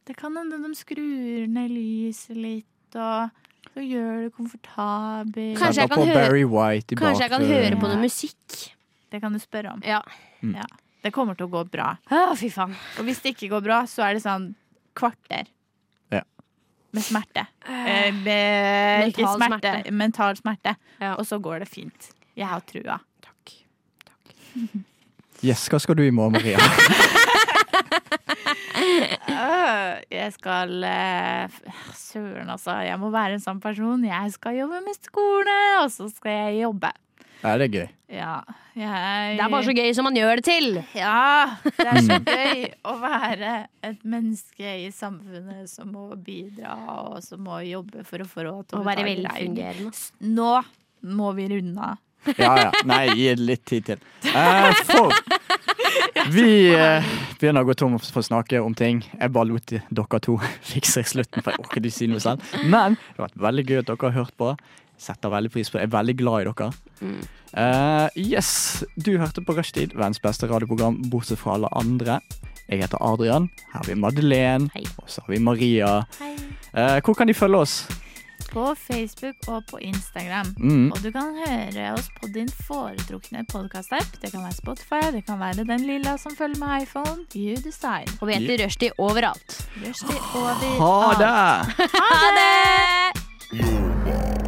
Det kan hende de skrur ned lyset litt, og så gjør det komfortabelt. Kanskje jeg kan høre- Barry White i Kanskje jeg kan høre på noe musikk. Det kan du spørre om. Ja. Ja. Det kommer til å gå bra. Å, fy faen. Og hvis det ikke går bra, så er det sånn kvarter. Ja. Med smerte. Eh, med, ikke Mental smerte, smerte. mental smerte. Ja. Og så går det fint. Jeg har trua. Takk. *laughs* Yes, hva skal du i morgen, Maria? *laughs* Jeg skal eh, Søren, altså. Jeg må være en sånn person. Jeg skal jobbe med skole, og så skal jeg jobbe. Ja, det er gøy. Ja, jeg Det er bare så gøy som man gjør det til. Ja, det er så gøy å være et menneske i samfunnet som må bidra, og som må jobbe for å få råd til Å være velfungerende. Nå må vi runde av. Ja, ja. Nei, gi det litt tid til. Eh, for vi eh, begynner å gå tom for å snakke om ting. Jeg bare lot dere to *laughs* fikse slutten, for jeg orker ikke si noe selv. Men det har vært veldig gøy at dere har hørt på. Setter veldig pris på det. Jeg er veldig glad i dere. Eh, yes, du hørte på Rushtid, verdens beste radioprogram, bortsett fra alle andre. Jeg heter Adrian. Her har vi Madeleine. Hei. Og så har vi Maria. Uh, hvor kan de følge oss? På Facebook og på Instagram. Mm. Og du kan høre oss på din foretrukne podkast-app. Det kan være Spotify, det kan være den lilla som følger med iPhone. You decide. Og vi heter Rushdie overalt. Rushdie over Ha det! Ha det!